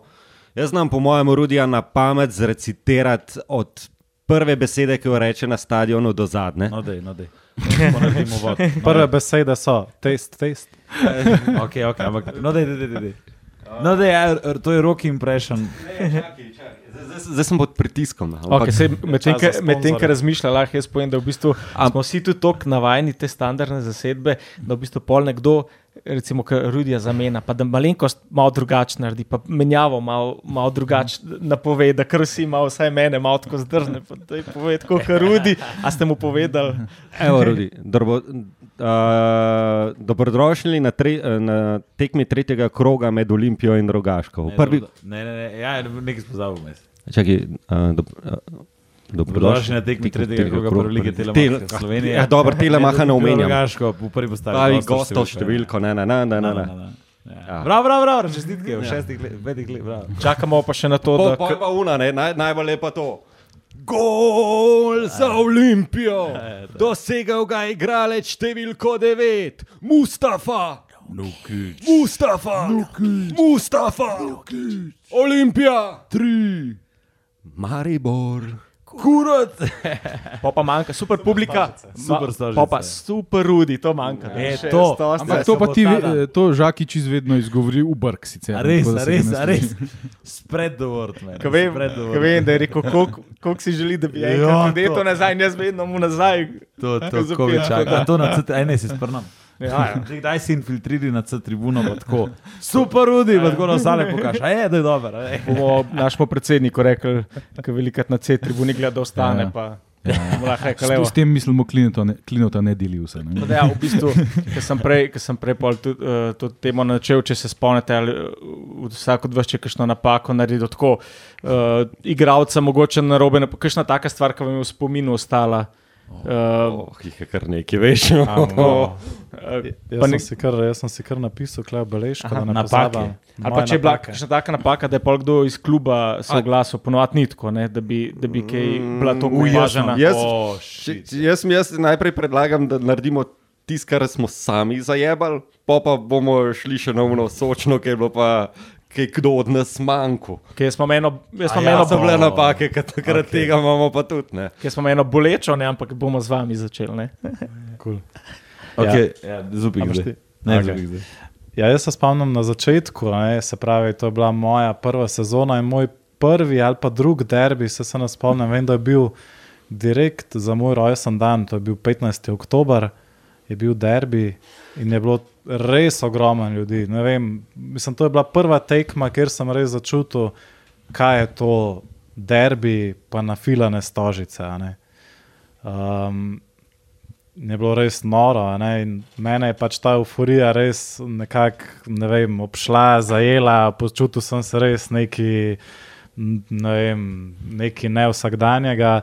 Jaz znam, po mojem, orodja na pamet zrecitirati od prve besede, ki jo reče na stadionu do zadnje. No, dej, no, dej. Prve besede so test, test. Ok, ok, ampak. No, dej, dej, dej, dej. No, dej, ja, to je rock impression. Zdaj, zdaj sem pod pritiskom. ampak- Okay, sej, medtem, za ko- medtem, ko sponzorje. razmišlja, lahko jaz povem, da v bistvu Am- smo vsi tudi tako navajeni te standardne zasedbe, da v bistvu pol nekdo, recimo, Rudija zamenja, pa da malenkost malo drugače naredi, pa menjavo malo, malo drugače napove, da kar vsi malo, vsaj mene, malo tako zdržne. pa daj Povej, kot Rudi, a ste mu povedali. Evo, Rudi, dobro, uh, dobrodošli na, tre, na tekmi tretjega kroga med Olimpijo in Rogaško. Ne, Prvi, ne, ne, ne, ja, nekaj spozabil mes. Čakaj, uh, dob, uh, Dobrodošli na tekmi tretjega kroga prve lige Telemacha Slovenije. Ja, dobro, Telemacha ne omenjam. Rogaško, v prvi postavi. Pravi gostov številko, ne, ne, ne, ne. Ne. Ja. Ja. Bravo, bravo, bravo, čestitke v šestih letih, petih letih, bravo. Čakamo pa še na to, da po, pa una, ne, naj, najbolj je pa to. Gol za Olimpijo, dosegal ga je igralec številko 9, Mustafa. Mustafa, Mustafa, Olimpija, tri, Maribor. Kurat! pa, pa manjka, super publika, Super Ma- pa pa super Rudi, to manjka. E, Še to. Ampak to pa ti, eh, to Žakič izvedno izgovori v brk sicer. A res, tako a res, a res. Spread the word, man. Ko vem, Spread the ko word. vem, da je rekel, koliko koliko si želi, da bi Ja, enkrat to. to nazaj, jaz vedno mu nazaj. To, to, Zapet, ko vi tako čakate. da. A to na CT, aj ne, si sprnam. Ja, ja. Že Kdaj si infiltriri na C tribuno, pa tako. Super, Rudi, pa tako na ostale pokaže. A je, da je je. Bomo našemu predsedniku rekli, da velikrat na C tribuni gleda, da ostane. Ja, ja. Pa, Ja, lahko rekli, S, s tem mislimo, klinota ne, klinota ne deli vse. Ne? Da, ja, v bistvu, ker sem prej, ker sem prej pol tudi, uh, to temo načel, če se spomnite, ali uh, vsak od vas če kakšno napako naredi tako. Uh, igravca mogoče na robe, kakšna taka stvar, ki vam je v spominu ostala. Uh, Oh, jih je kar nekaj, veš. uh, Jaz, sem si kar, jaz sem si kar napisal, kaj beležko, Aha, ne napake. pozabim. Ali pa če je bila kakšna taka napaka, da je pol kdo iz kluba se oglasil, ponovadi ni tako, ne, da, bi, da bi kaj bila to uvažena. Jaz, Oh, shit. če jaz, jaz najprej predlagam, da naredimo tisto, kar smo sami zajebali, pa pa bomo šli še na uno sočno, ker bo pa kaj kdo od nas. Ker jaz imam eno, A ja, eno, so bile napake, ker takrat okay. tega imamo pa tudi. Ne. ker smo eno bolečo, ne, ampak bomo z vami začeli. Ne. Cool. Okay, ja, zupi A imaš zdaj. Ne, Okej. zupi zdaj. Ja, jaz se spomnim na začetku, ne, se pravi, to je bila moja prva sezona in moj prvi ali pa drugi derbi, se, se ne spomnim. Vem, da je bil direkt za moj rojsten dan, to je bil 15. oktober, je bil derbi in je bilo res ogromno ljudi. Ne Vem, mislim, to je bila prva tekma, kjer sem res začutil, kaj je to derbi, pa na filane stožice. ne. Um, je bilo res noro. Mene je pač ta euforija res nekako ne vem, obšla, zajela, počutil sem se res neki, ne vem, neki nevsakdanjega.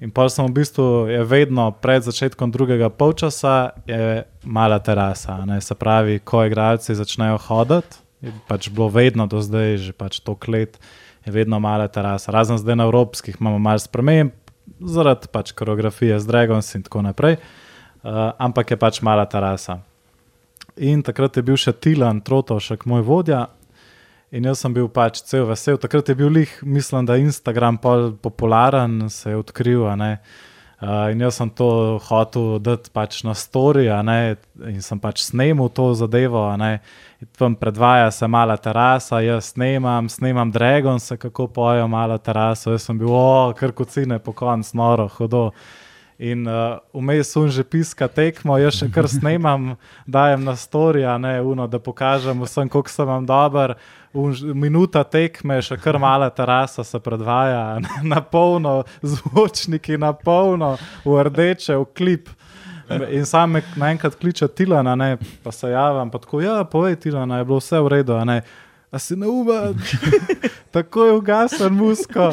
In pa sem v bistvu, vedno pred začetkom drugega polčasa, je mala terasa. Ne? Se pravi, ko igralci začnejo hoditi, je pač bilo vedno do zdaj, že pač to let, je vedno mala terasa. Razen zdaj na evropskih imamo malo sprememb, zaradi pač koreografije z Dragons in tako naprej. Uh, ampak je pač mala terasa. In takrat je bil še Tilan Trotovšek, moj vodja. In jaz sem bil pač cel vesel. Takrat je bil lih, mislim, da je Instagram popularen, se je odkril. Uh, in jaz sem to hotel dati pač na ne, in sem pač snemal to zadevo. Tam predvaja se mala terasa, jaz snemam, snemam Dragon, se kako pojo mala terasa. Jaz sem bil, o, kar kocine, po koncu, noro, hodo. In uh, vmes sem že piska tekmo, jaz še kar snemam, dajem na story, a ne uno, da pokažem vsem, koliko sem vam dober. Minuta tekme, še kar mala terasa se predvaja, na polno, zvočniki na polno, v rdeče, v klip. In sam me naenkrat kliče Tilana, ne, pa se javim, pa tako, ja, povej Tilana, je bilo vse v redu, ne. A si neumen, tako je ugasen musko,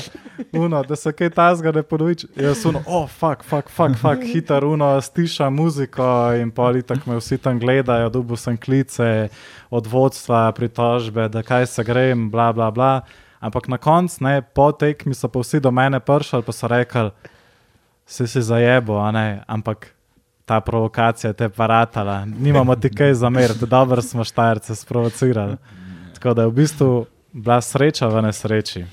uno, da se kaj tasga ne ponovič. Jaz sem, oh, fuck, fuck, fuck, fuck hiter, uno, stiša muziko in politik me vsi tam gledajo, dubu sem klice od vodstva, pritožbe, da kaj se grem, bla, bla, bla. Ampak na koncu, ne, po tekmi so pa vsi do mene prišli, pa so rekli, si si zajebo, ne, ampak. Ta provokacija te je paratala, nimamo ti kaj zameriti, dobro smo štajerce sprovocirali. Tako da je v bistvu bila sreča v nesreči.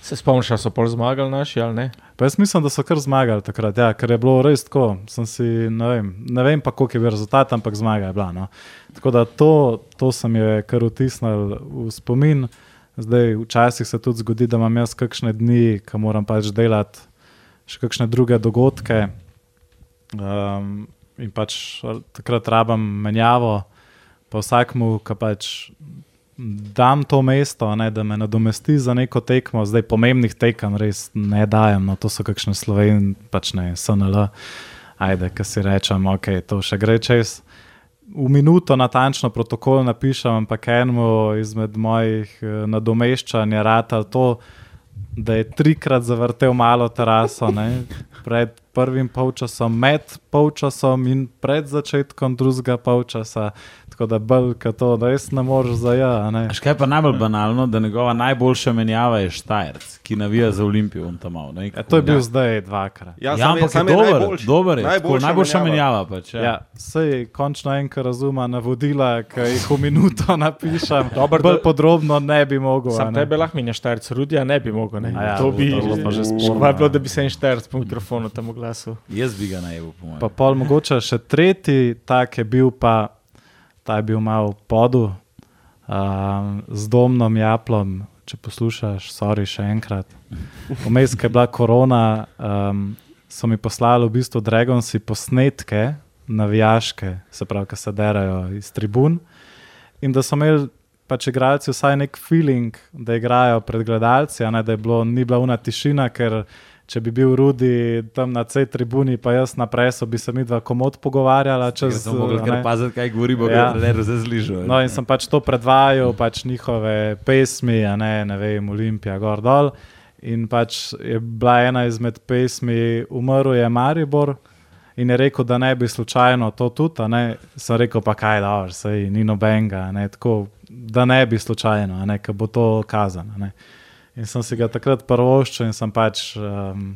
Se spomniš, da so pol zmagali naši ali ne? Pa jaz mislim, da so kar zmagali takrat, ja, ker je bilo res tako. Si, ne, vem, ne vem pa, koliko je bil rezultat, ampak zmaga je bila. No. Tako da to, to se mi je kar vtisnilo v spomin. Zdaj, včasih se tudi zgodi, da imam jaz kakšne dni, ki moram pač delati še kakšne druge dogodke. Um, in pač takrat rabim menjavo, pa vsakmu, ki pač dam to mesto, ne, da me nadomesti za neko tekmo, zdaj pomembnih tekem res ne dajem, no to so kakšne slovenke, pač ne, SNL, ajde, ki si rečem, ok, to še gre čez. V minuto natančno protokol napišem, ampak enemu izmed mojih eh, nadomeščanj je rata to, da je trikrat zavrtel malo teraso, ne, pred prvim polčasom, med polčasom in pred začetkom drugega polčasa. Tako da belka to, da res ne moreš za ja. ne. Až kaj pa najbolj banalno, da njegova najboljša menjava je Štajerc, ki navija za Olimpijo. on tam malo, ne, Ja, to je bil zdaj dvakrat. Ja, Ja, je- ampak je je dober, najboljši. dober je, najboljša, Najboljša najboljša menjava. menjava. Pač, ja. Ja, sej končno enkrat razumem navodila, ki jih v minuto napišem. Dobro, Bolj da- podrobno ne bi mogel. a Sam ne. tebe lahko minjaš štajrc, rudija ne bi mogel. Ne? A ja, to bi je pa že sporno, je bilo, ja. da bi se en štajrc po mikrofonu tam oglasil. Jaz bi ga najel, po mojem. Pa pol mogoče še tretji, tak je bil pa, ta je bil malo v podu, um, z domnom Japlom, če poslušaš, sorry še enkrat. Vmes, ko je bila korona, um, so mi poslali v bistvu Dragonsi posnetke, navijaške, se pravi, ki se derajo iz tribun. In da so imeli pač igralci vsaj nek feeling, da igrajo pred gledalci, ne da je bilo, ni bila una tišina, ker če bi bil Rudi tam na C tribuni, pa jaz na presu, bi se mi dva komod pogovarjala. Če Čez, sem mogel kar paziti, kaj govori, bo Ja. ga ne razližal. No, in sem pač to predvajal, pač njihove pesmi, a ne, ne vem, Olimpija, gor dol. In pač je bila ena izmed pesmi, umrl je Maribor. In je rekel, da ne bi slučajno to tudi, ne. Sem rekel, pa kaj da, sej ni nobenega, ne, tako, da ne bi slučajno, ne, ker bo to kazano. In sem si ga takrat prvoščil in sem pač um,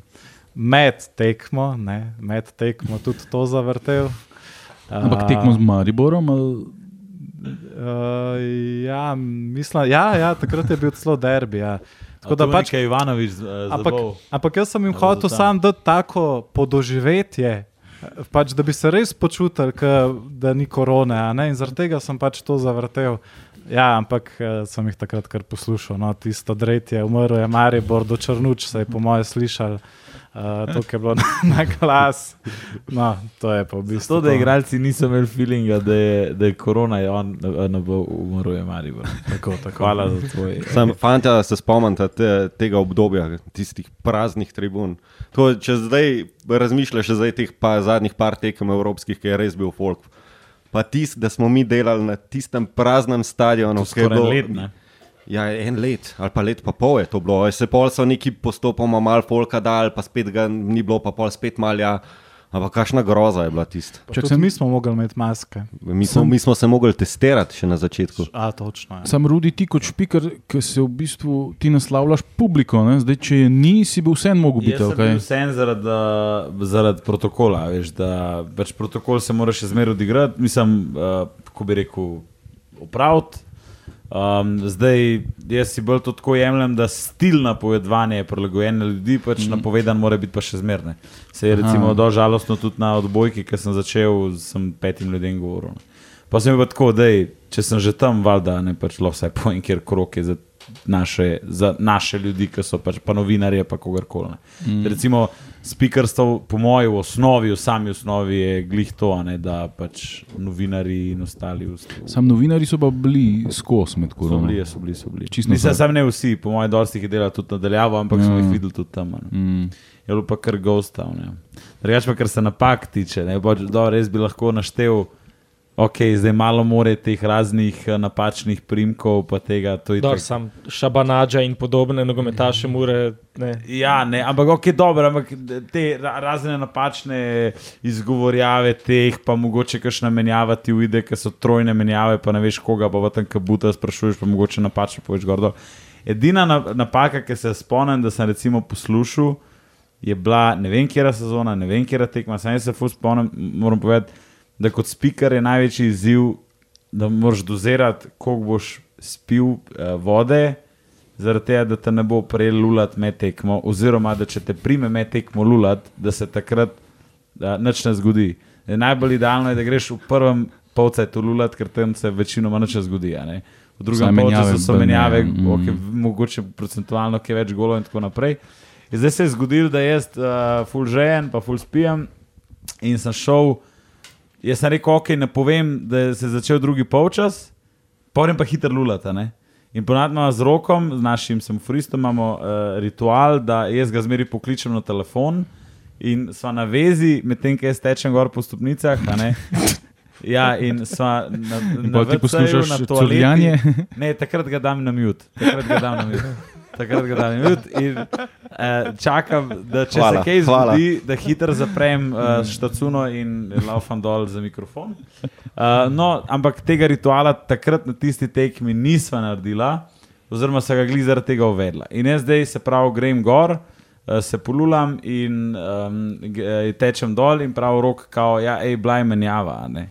med tekmo, ne, med tekmo tudi to zavrtel. Ampak tekmo z Mariborom. Ali... Uh, ja, mislim, ja, ja, takrat je bil celo derbi. Ja. Tako da pač, Ivanovič uh, ampak, zabol. ampak jaz sem jim hotel sam dati tako podoživetje, pač, da bi se res počutili, ke, da ni korone. a ne, In zaradi tega sem pač to zavrtel. Ja, ampak eh, sem jih takrat kar poslušal. No, tisto dretje, umrl je Maribor, do Črnuč se je po moje slišal. Uh, to je bilo na, na glas. No, to je pa v bistvu. To, da igralci niso imeli feelinga, da je, da je korona, je on, ne bo umrl, je Maribor. Tako, tako. Hvala za tvoj. Sam, fanta, se spomnite te, tega obdobja, tistih praznih tribun. To, če zdaj razmišljaš, zdaj teh pa, zadnjih par tekem evropskih, ki je res bil folk. Pa tisti, da smo mi delali na tistem praznem stadionu, ki je bilo let, ne? Ja, en let ali pa let, pa pol je to bilo. Se pol so neki postopoma mal folka dal, pa spet ga ni bilo, pa pol spet malja. Ampak kakšna groza je bila tista. Čak, sem- mi smo mogli imeti maske. Mi smo, mi smo se mogli testirati še na začetku. A, točno. Ja. Sam rudi ti kot špiker, ki se v bistvu ti naslavljaš publiko. Ne? Zdaj, če je ni, si bil vsem mogel biti. Jaz sem Okay? bil vsem zaradi, zaradi protokola. Veš, da, pač protokol se mora še zmeraj odigrati, mislim, uh, kako bi rekel, opraviti. Um, zdaj, jaz si bolj to tako jemljem, da stil napovedovanja je prilagojen na ljudi, pač mm. napovedan mora biti pa še zmerne. Se je recimo do žalostno tudi na odbojki, ki sem začel, sem petim ljudem govoril. ne. Pa sem pa tako, da če sem že tam, valjda ne pač lahko vsaj pojem, kjer krok je za naše, za naše ljudi, ki so pač pa novinarje, pa kogarkoli. Mm. Recimo, speakerstvo, po mojem, v osnovi, v sami osnovi je glih to, ne, da pač novinari in ostali vst- Sam novinari so pa bili skozi med So korono. bili, so bili, so bili. Nisem sam ne vsi, po mojem, dosti jih je delalo tudi nadaljavo, ampak mm. smo jih videli tudi tam. Mm. Je bilo pa kar gostav. Drugač pa, kar se napak tiče, ne, pač, dobro, res bi lahko naštel. Ok, zdaj malo more teh raznih eh, napačnih primkov, pa tega. to je Dor, sam šabanađa in podobne nogometaše mure. Ne. Ja, ne, ampak ok, dobro, ampak te ra- razne napačne izgovorjave teh, pa mogoče kakšna menjava ti uide, ker so trojne menjave, pa ne veš koga, pa v tem kabuta sprašuješ, pa mogoče napačno poveš gordo. Edina na- napaka, ki se spomnim, da sem recimo poslušal, je bila ne vem, kera sezona, ne vem, kera tekma. Sam jaz se fus spomnim, moram povedati, da kot speaker je največji izziv, da moraš dozirati, koliko boš spil uh, vode, zaradi tega, da te ne bo prej lulat med tekmo, oziroma da če te prime med tekmo lulat, da se takrat da, nič ne zgodi. E, najbolj idealno je, da greš v prvem polcajtu lulat, ker tam se večinoma nič ne zgodi. Ne? V drugem polčasu so menjave, mm. okay, mogoče procentualno, ki je več golov in tako naprej. In zdaj se je zgodilo, da jaz uh, full žejen, pa full spijem in sem šel. Jaz sem rekel, ok, ne povem, da se je začel drugi polčas, potem pa hitro lulata. Ne? In ponadno z rokom, z našim semoforistom, imamo uh, ritual, da jaz ga zmeri pokličem na telefon in sva na vezi, medtem ko jaz tečem gor po stopnicah. a ne. Ja, in sva na, na pol ti WC-ju, poslušaš na toaleti. curljanje? Ne, takrat ga dam na mute. Takrat ga dam na mute. Takrat ga dam na mute in uh, čakam, da če Hvala, se kaj hvala. zgodi, da hitro zaprem uh, štacuno in laufam dol za mikrofon. Uh, no, ampak tega rituala takrat na tisti tekmi nisva naredila, oziroma se ga glih zaradi tega uvedla. In jaz zdaj se pravi, grem gor. eh, Se polulam in um, tečem dol, in prav rok, kao, ja, hej, blaj menjava. a ne.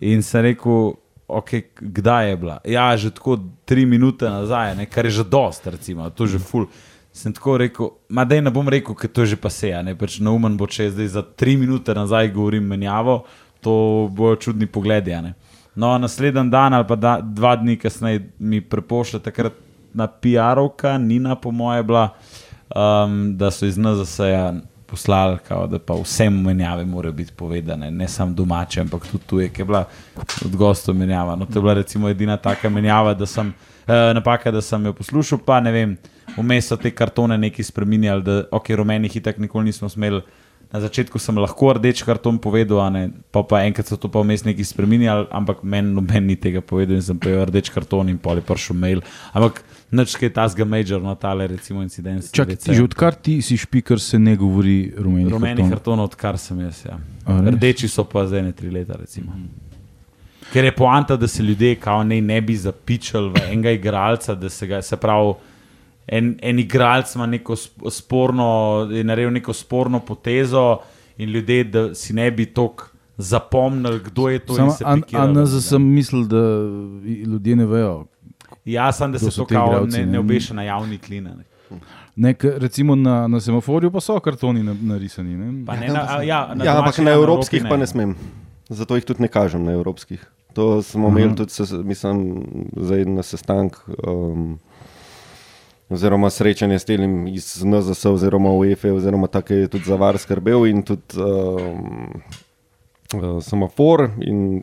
In sem rekel, okay, kdaj je bila? Ja, že tako tri minute nazaj, ne, kar je že dost, recimo, to je že ful. Sem tako rekel, ma da ne bom rekel, ker to je že paseja, ne pač naumen bo, če zdaj za tri minute nazaj govorim menjavo, to bojo čudni pogledi. ne. No, naslednji dan ali pa da, dva dni kasneje mi prepošlje takrat na PR-ovka, Nina, po moje, bila, um, da so iz NZS-ja poslali, kao, da pa vse menjave morajo biti povedane, ne samo domače, ampak tudi tuje, ki je bila od gostov menjava. No, to je bila recimo edina taka menjava, da sem, eh, napaka, da sem jo poslušal, pa ne vem, vmes so te kartone neki spremenjali, da ok, rumenih itak nikoli nismo smeli. Na začetku sem lahko rdeč karton povedal, ne, pa, pa enkrat so to pa vmes neki spremenjali, ampak meni noben ni tega povedal in sem pojel rdeč karton in pol je prišel mail. Ampak nič kaj tasga major, no tale recimo incident. Čakaj, ti že odkar ti si špiker, se ne govori rumeni. Rumeni karton, odkar sem jaz. Ja. A? Rdeči so pa zdaj ne tri leta. Recimo. Ker je poanta, da se ljudje kao ne, ne bi zapičali v enega igralca, da se ga, se pravi, en, en igralec ima neko sp- sporno, je naredil neko sporno potezo in ljudje, da si ne bi tako zapomnili, kdo je to. in Samo, se a, a pikirali, na ne. sem mislil, da ljudje ne vejo. Jaz sem, da se so to kao igralci, ne, ne. obeša na javni klin. Ne. Ne, k- recimo na, na semaforju pa so kartoni na- narisani. Ne? Pa ne na, a, ja, na Ja, ampak domači, na evropskih pa ne smem. Zato jih tudi ne kažem na evropskih. To smo Mhm. imeli tudi, se, mislim, zdaj na sestank. Um, Oziroma, srečanje s tem iz NZS, oziroma UEFA, oziroma tako je tudi za var skrbel, in tudi um, uh, semafor in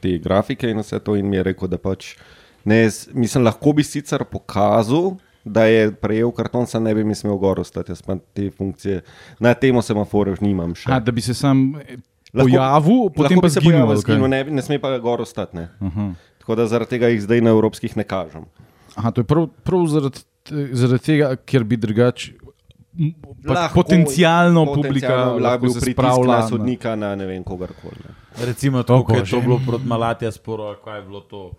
te grafike, in vse to. In mi je rekel, da pač ne, s- mislim, lahko bi sicer pokazal, da je prejel karton, sam ne bi mi smel gor ostati, jaz pa te funkcije na tem semaforju nimam še. A, da bi se sam eh, Lahko- pojavil, potem Lahko pa se kaj? zginil ne, ne sme pa gor ostati. Ne. Aha. Tako da zaradi tega jih zdaj na evropskih ne kažem. Aha, to je prav, prav zaradi, zaradi tega, ker bi drugače pa Lahko- potencialno publika lahko se spravlja na sodnika, na ne vem kogarkoli. ne. Recimo, to, ko je to bilo proti Malatija sporo, kaj je bilo to.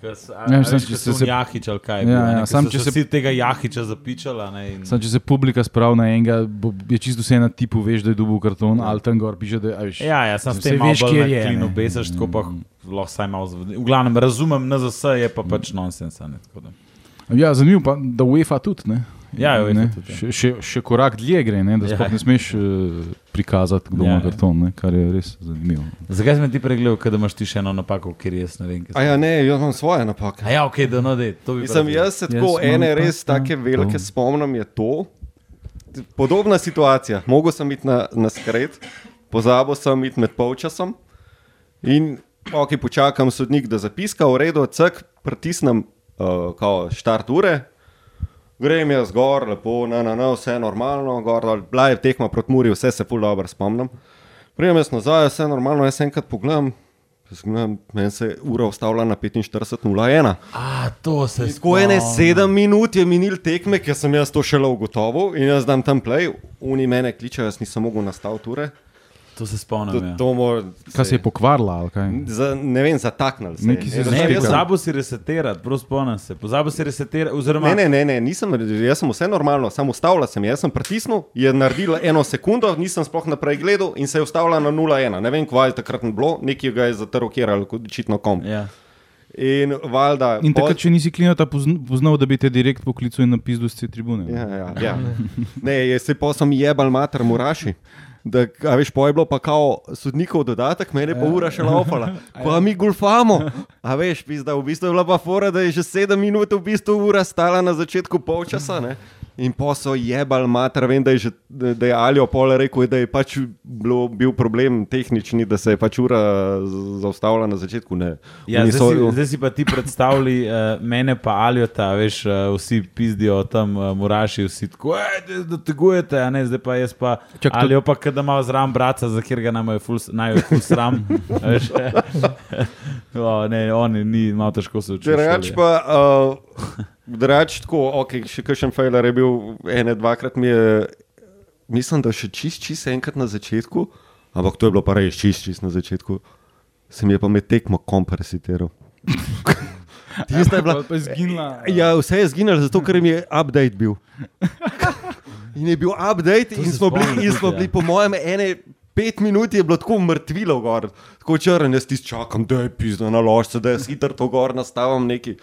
A- Ne, veš, če se so se- Jahič ali kaj. Ja, je bilo, ja, ne, ker sam so če se se- vsi tega Jahiča zapičala. Ne, in... Sam, če se publika spravi na enega, bo, je čisto vse na tipu, veš, da je dobil karton, ali tam gor piše, da je. a veš, Ja, ja, sem s Saj tem malo veš, kje je, klinu ne. besaš, tako pa lahko saj malo zvedi. V glavnem razumem, NZS je pa pač nonsens. ne. Ja, zanimivo pa, da UEFA tudi. Ne? Ja, UEFA ne? tudi, ja. Še, še, korak dlje gre, ne? da Ja. sploh ne smeš uh, prikazati, kdo Ja, ima ja. karton, ne? kar je res zanimivo. Zakaj si me ti pregledal, ker imaš ti še eno napako, ker jaz ne vem. A ja, ne, jaz imam svoje napake. A ja, ok, da no, dej, to bi pa Mislim, rad jaz se Jaz tako imam ene res ta- take velike to. spomnim, je to. Podobna situacija. Mogel sem iti na, na skred, pozabil sem iti med polčasom in ok, počakam sodnik, da zapiska, v redu, cek, pritisnem uh, kao štart ure. Grem jaz gor, lepo, na, na, na, vse normalno, gor, bila je tekma proti Muri, vse se ful dobro spomnim. Prijem jaz nazaj, vse normalno, jaz enkrat pogledam, meni se je ura ustavila na 45.01. A, to se Tako ene sedem minut je minil tekme, ker sem jaz to šele ugotovil in jaz dam tam play, oni mene kličejo, jaz nisem mogel nastaviti ure. To se spomnim. To, ja. to mora, Kaj se je pokvarila? ali kaj? za, ne vem, zataknili se. Nekaj Jaz- Ne, jaz sem- pozabil si resetirati, prav spomnim se. Pozabil si resetirati, oziroma Ne, ne, ne, ne, nisem, jaz sem vse normalno, samo ustavila sem, jaz sem pritisnil, je naredila eno sekundo, nisem sploh naprej gledal in se je ustavila na 0-1. Ne vem, kva je takrat bilo, nekaj ga je zatrokiralo, kot očitno kom. Ja. In valjda. In pol- takrat, če nisi klinota pozn- poznal, da bi te direkt poklical in napisal z te tribune. Ja, ja, ja. Ne, je se pa sem jebal mater muraši. Da, a veš, po je bilo pa kao sodnikov dodatek, meni pa ura še laufala. Pa mi golfamo. A veš, pizda, v bistvu je bila pa fora, da je že sedem minut v bistvu ura stala na začetku polčasa. Ne? In pa so jebal mater, vem, da je, že, da je Aljo pole rekel, da je pač bilo, bil problem tehnični, da se je pač ura zaustavila na začetku. Ne. Ja, Oni zdaj, so- si, zdaj si pa ti predstavljali uh, mene, pa Aljota, veš, uh, vsi pizdijo tam, uh, muraši, vsi tako, "Ej, da- tegujete, a ne, zdaj pa jaz pa. Čak, Ali pa, da ima zraven brata, za je ful, naj je ful sram. veš. o, ne, oni ni, malo težko se učiti. Drugač pa, uh, drugač tako, okay, še kakšen failer je bil, ene, dvakrat mi je, mislim, da še čist, čist enkrat na začetku, ampak to je bilo pa res čist, čist na začetku, se mi je pa med tekmo kompresitiral. Tista je bila, Pa izginila. ja, vse je zginilo, zato ker mi je update bil. In je bil update, in se smo, bili, in smo ja. bili, po mojem, ene pet minut je bilo tako mrtvilo gor, tako črn, jaz ti čakam, da je pizdo na ložce, da jaz hitro to gor nastavim neki.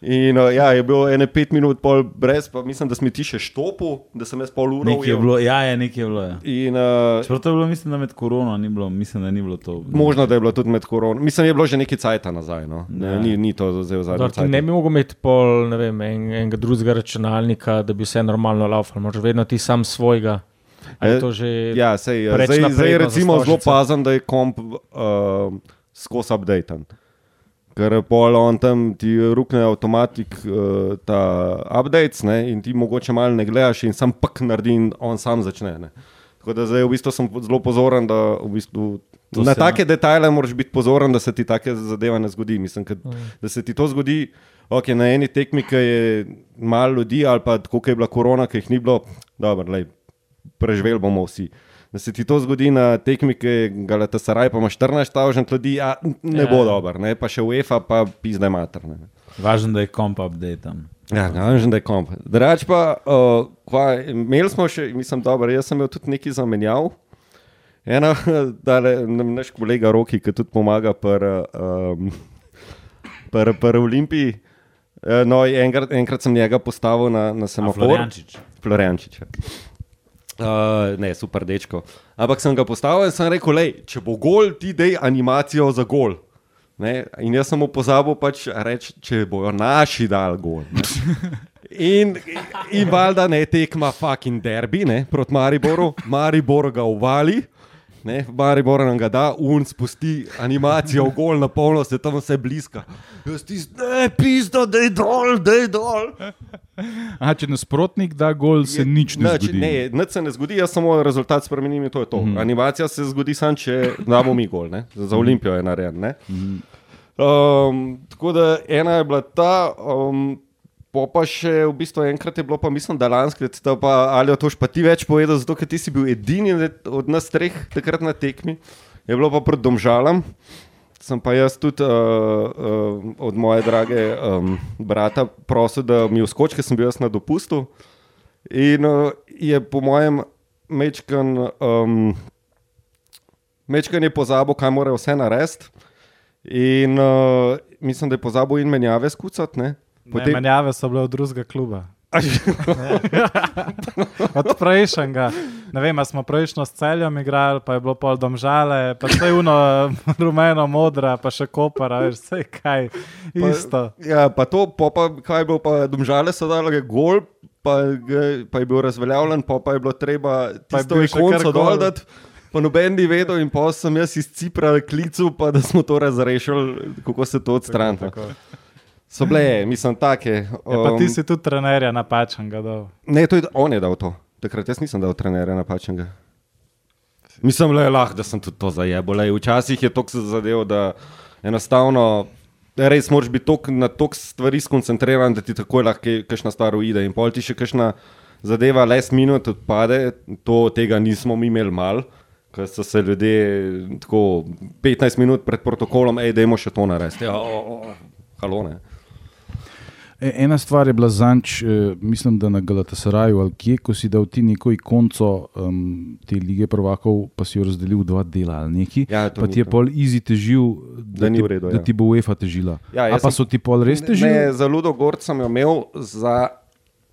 In uh, ja, je bilo ene pet minut pol brez, pa mislim, da smo ti še štopu, da sem jaz pol ure Nekaj je bilo, ja, je nekaj je bilo. Ja. In uh, Čeprav to je bilo, mislim, da med korono ni bilo, mislim, da ni bilo to. možno, da je bilo tudi med korono. Mislim, je bilo že nekaj cajta nazaj, no. ne, Ja. ni, ni to zdaj v zadnjem ne bi mogel imeti pol, ne vem, en, enega drugega računalnika, da bi vse normalno laufal. Moraš vedno ti sam svojega. Je Eh, to že Ja, sej, preč zdaj, zdaj recimo zelo pazem, da je komp uh, skozi updaten. Ker je pol on tam ti rukne avtomatik uh, ta updates ne, in ti mogoče malo ne gledaš in sam pak naredi in on sam začne. Ne. Tako da zdaj v bistvu sem zelo pozoren, da v bistvu To na se, take detajle moraš biti pozoren, da se ti take zadeve ne zgodi. Mislim, kad, da se ti to zgodi. Okay, na eni tekmi, ki je malo ljudi, ali pa tako, kot je bila korona, ki jih ni bilo, dobro, lej, preživeli bomo vsi. Da se ti to zgodi na tekmi, ki je Galatasaray, pa ima 14 tavžent ljudi, a ne Ja. bo dobro, ne? pa še UEFA, pa pizde materne. Važno, da je komp update. Ja, kažem, da je komp. Drugač pa, uh, kva, imeli smo še, mislim, dobro, jaz sem imel tudi nekaj zamenjav. Ena, dale, naš kolega Roki, ki tudi pomaga pri um, pr, pr Olimpiji. Eh, No, enkrat, enkrat sem njega postavil na, na semafor. Floriančič. Floriančič. Uh, ne, super dečko. Ampak sem ga postavil in sem rekel, lej, če bo gol, ti dej animacijo za gol. Ne? In jaz sem mu pozabil pač reči, če bojo naši dal gol. Ne? In, in valjda ne tekma fucking derbi ne, proti Mariboru, Maribor ga uvali. Ne, Maribor nam ga da, un spusti animacijo, gol na polno, se tam vse bliska. Jaz ti ne, pizdo, da je dol, da je dol. Aha, če nasprotnik da gol, se Je- nič ne zgodi. Ne, nič se ne zgodi, jaz samo rezultat spremenim in to je to. Mm. Animacija se zgodi samo, če damo mi gol, ne? za Olimpijo je narejen. ne. Um, tako da ena je bila ta. Um, Po pa še v bistvu enkrat je bilo, pa mislim, da lanskrat, da pa ali to pa ti več povedal, zato ker ti si bil edini od nas treh takrat na tekmi. Je bilo pa pred domžalam, sem pa jaz tudi uh, uh, od moje drage um, brata prosil, da mi vskoči, ker sem bil jaz na dopustu. In uh, je po mojem mečkan, um, mečkan je pozabil, kaj mora vse narediti. In uh, mislim, da je pozabil in menjave skucati. ne. Potem... Menjave so bile od drugega kluba. Od prejšnjega. Ne vem, a smo prejšnjo s celjem igrali, pa je bilo pol domžale, pa vse uno rumeno, modra, pa še kopara, veš, vse kaj. Isto. Ja, pa to, pa, pa kaj je bilo, pa domžale so dali gol, pa, ga- pa je bil razveljavljen, pa, pa je bilo treba Pa je tisto ikonco gol. dol dati. Pa noben ni vedel, in pa sem jaz iz Cipra klical, pa da smo to razrešili, kako se to odstrani. So bile, mislim, take. Ja, pa ti um, si tudi trenerja napačen, ga dol. Ne, to je on je dal to. Takrat jaz nisem dal trenerja napačnega. Mislim, le lahko, da sem tudi to zajebal. lej. Včasih je to zadev, da enostavno res moraš biti tok, na tok stvari skoncentriran, da ti takoj lahko kakšna stvar uide. In pol ti še kakšna zadeva, les minut odpade, to tega nismo mi imeli mal. Ker so se ljudje tako 15 minut pred protokolom, hej, dajmo še to narediti. Ja, o, o, halo, ne. E, Ena stvar je bila zanč, eh, mislim, da na Galatasaraju ali kje, ko si dal ti neko ikonco um, te lige prvakov, pa si jo razdelil v dva dela ali neki. Ja, to pa ti je prav. pol izi težil, da ni ti, redu. Da ja. ti bo UEFA težila. Ja, A pa sem- so ti pol res Ne, težili? za Ludo Gord sem jo imel, za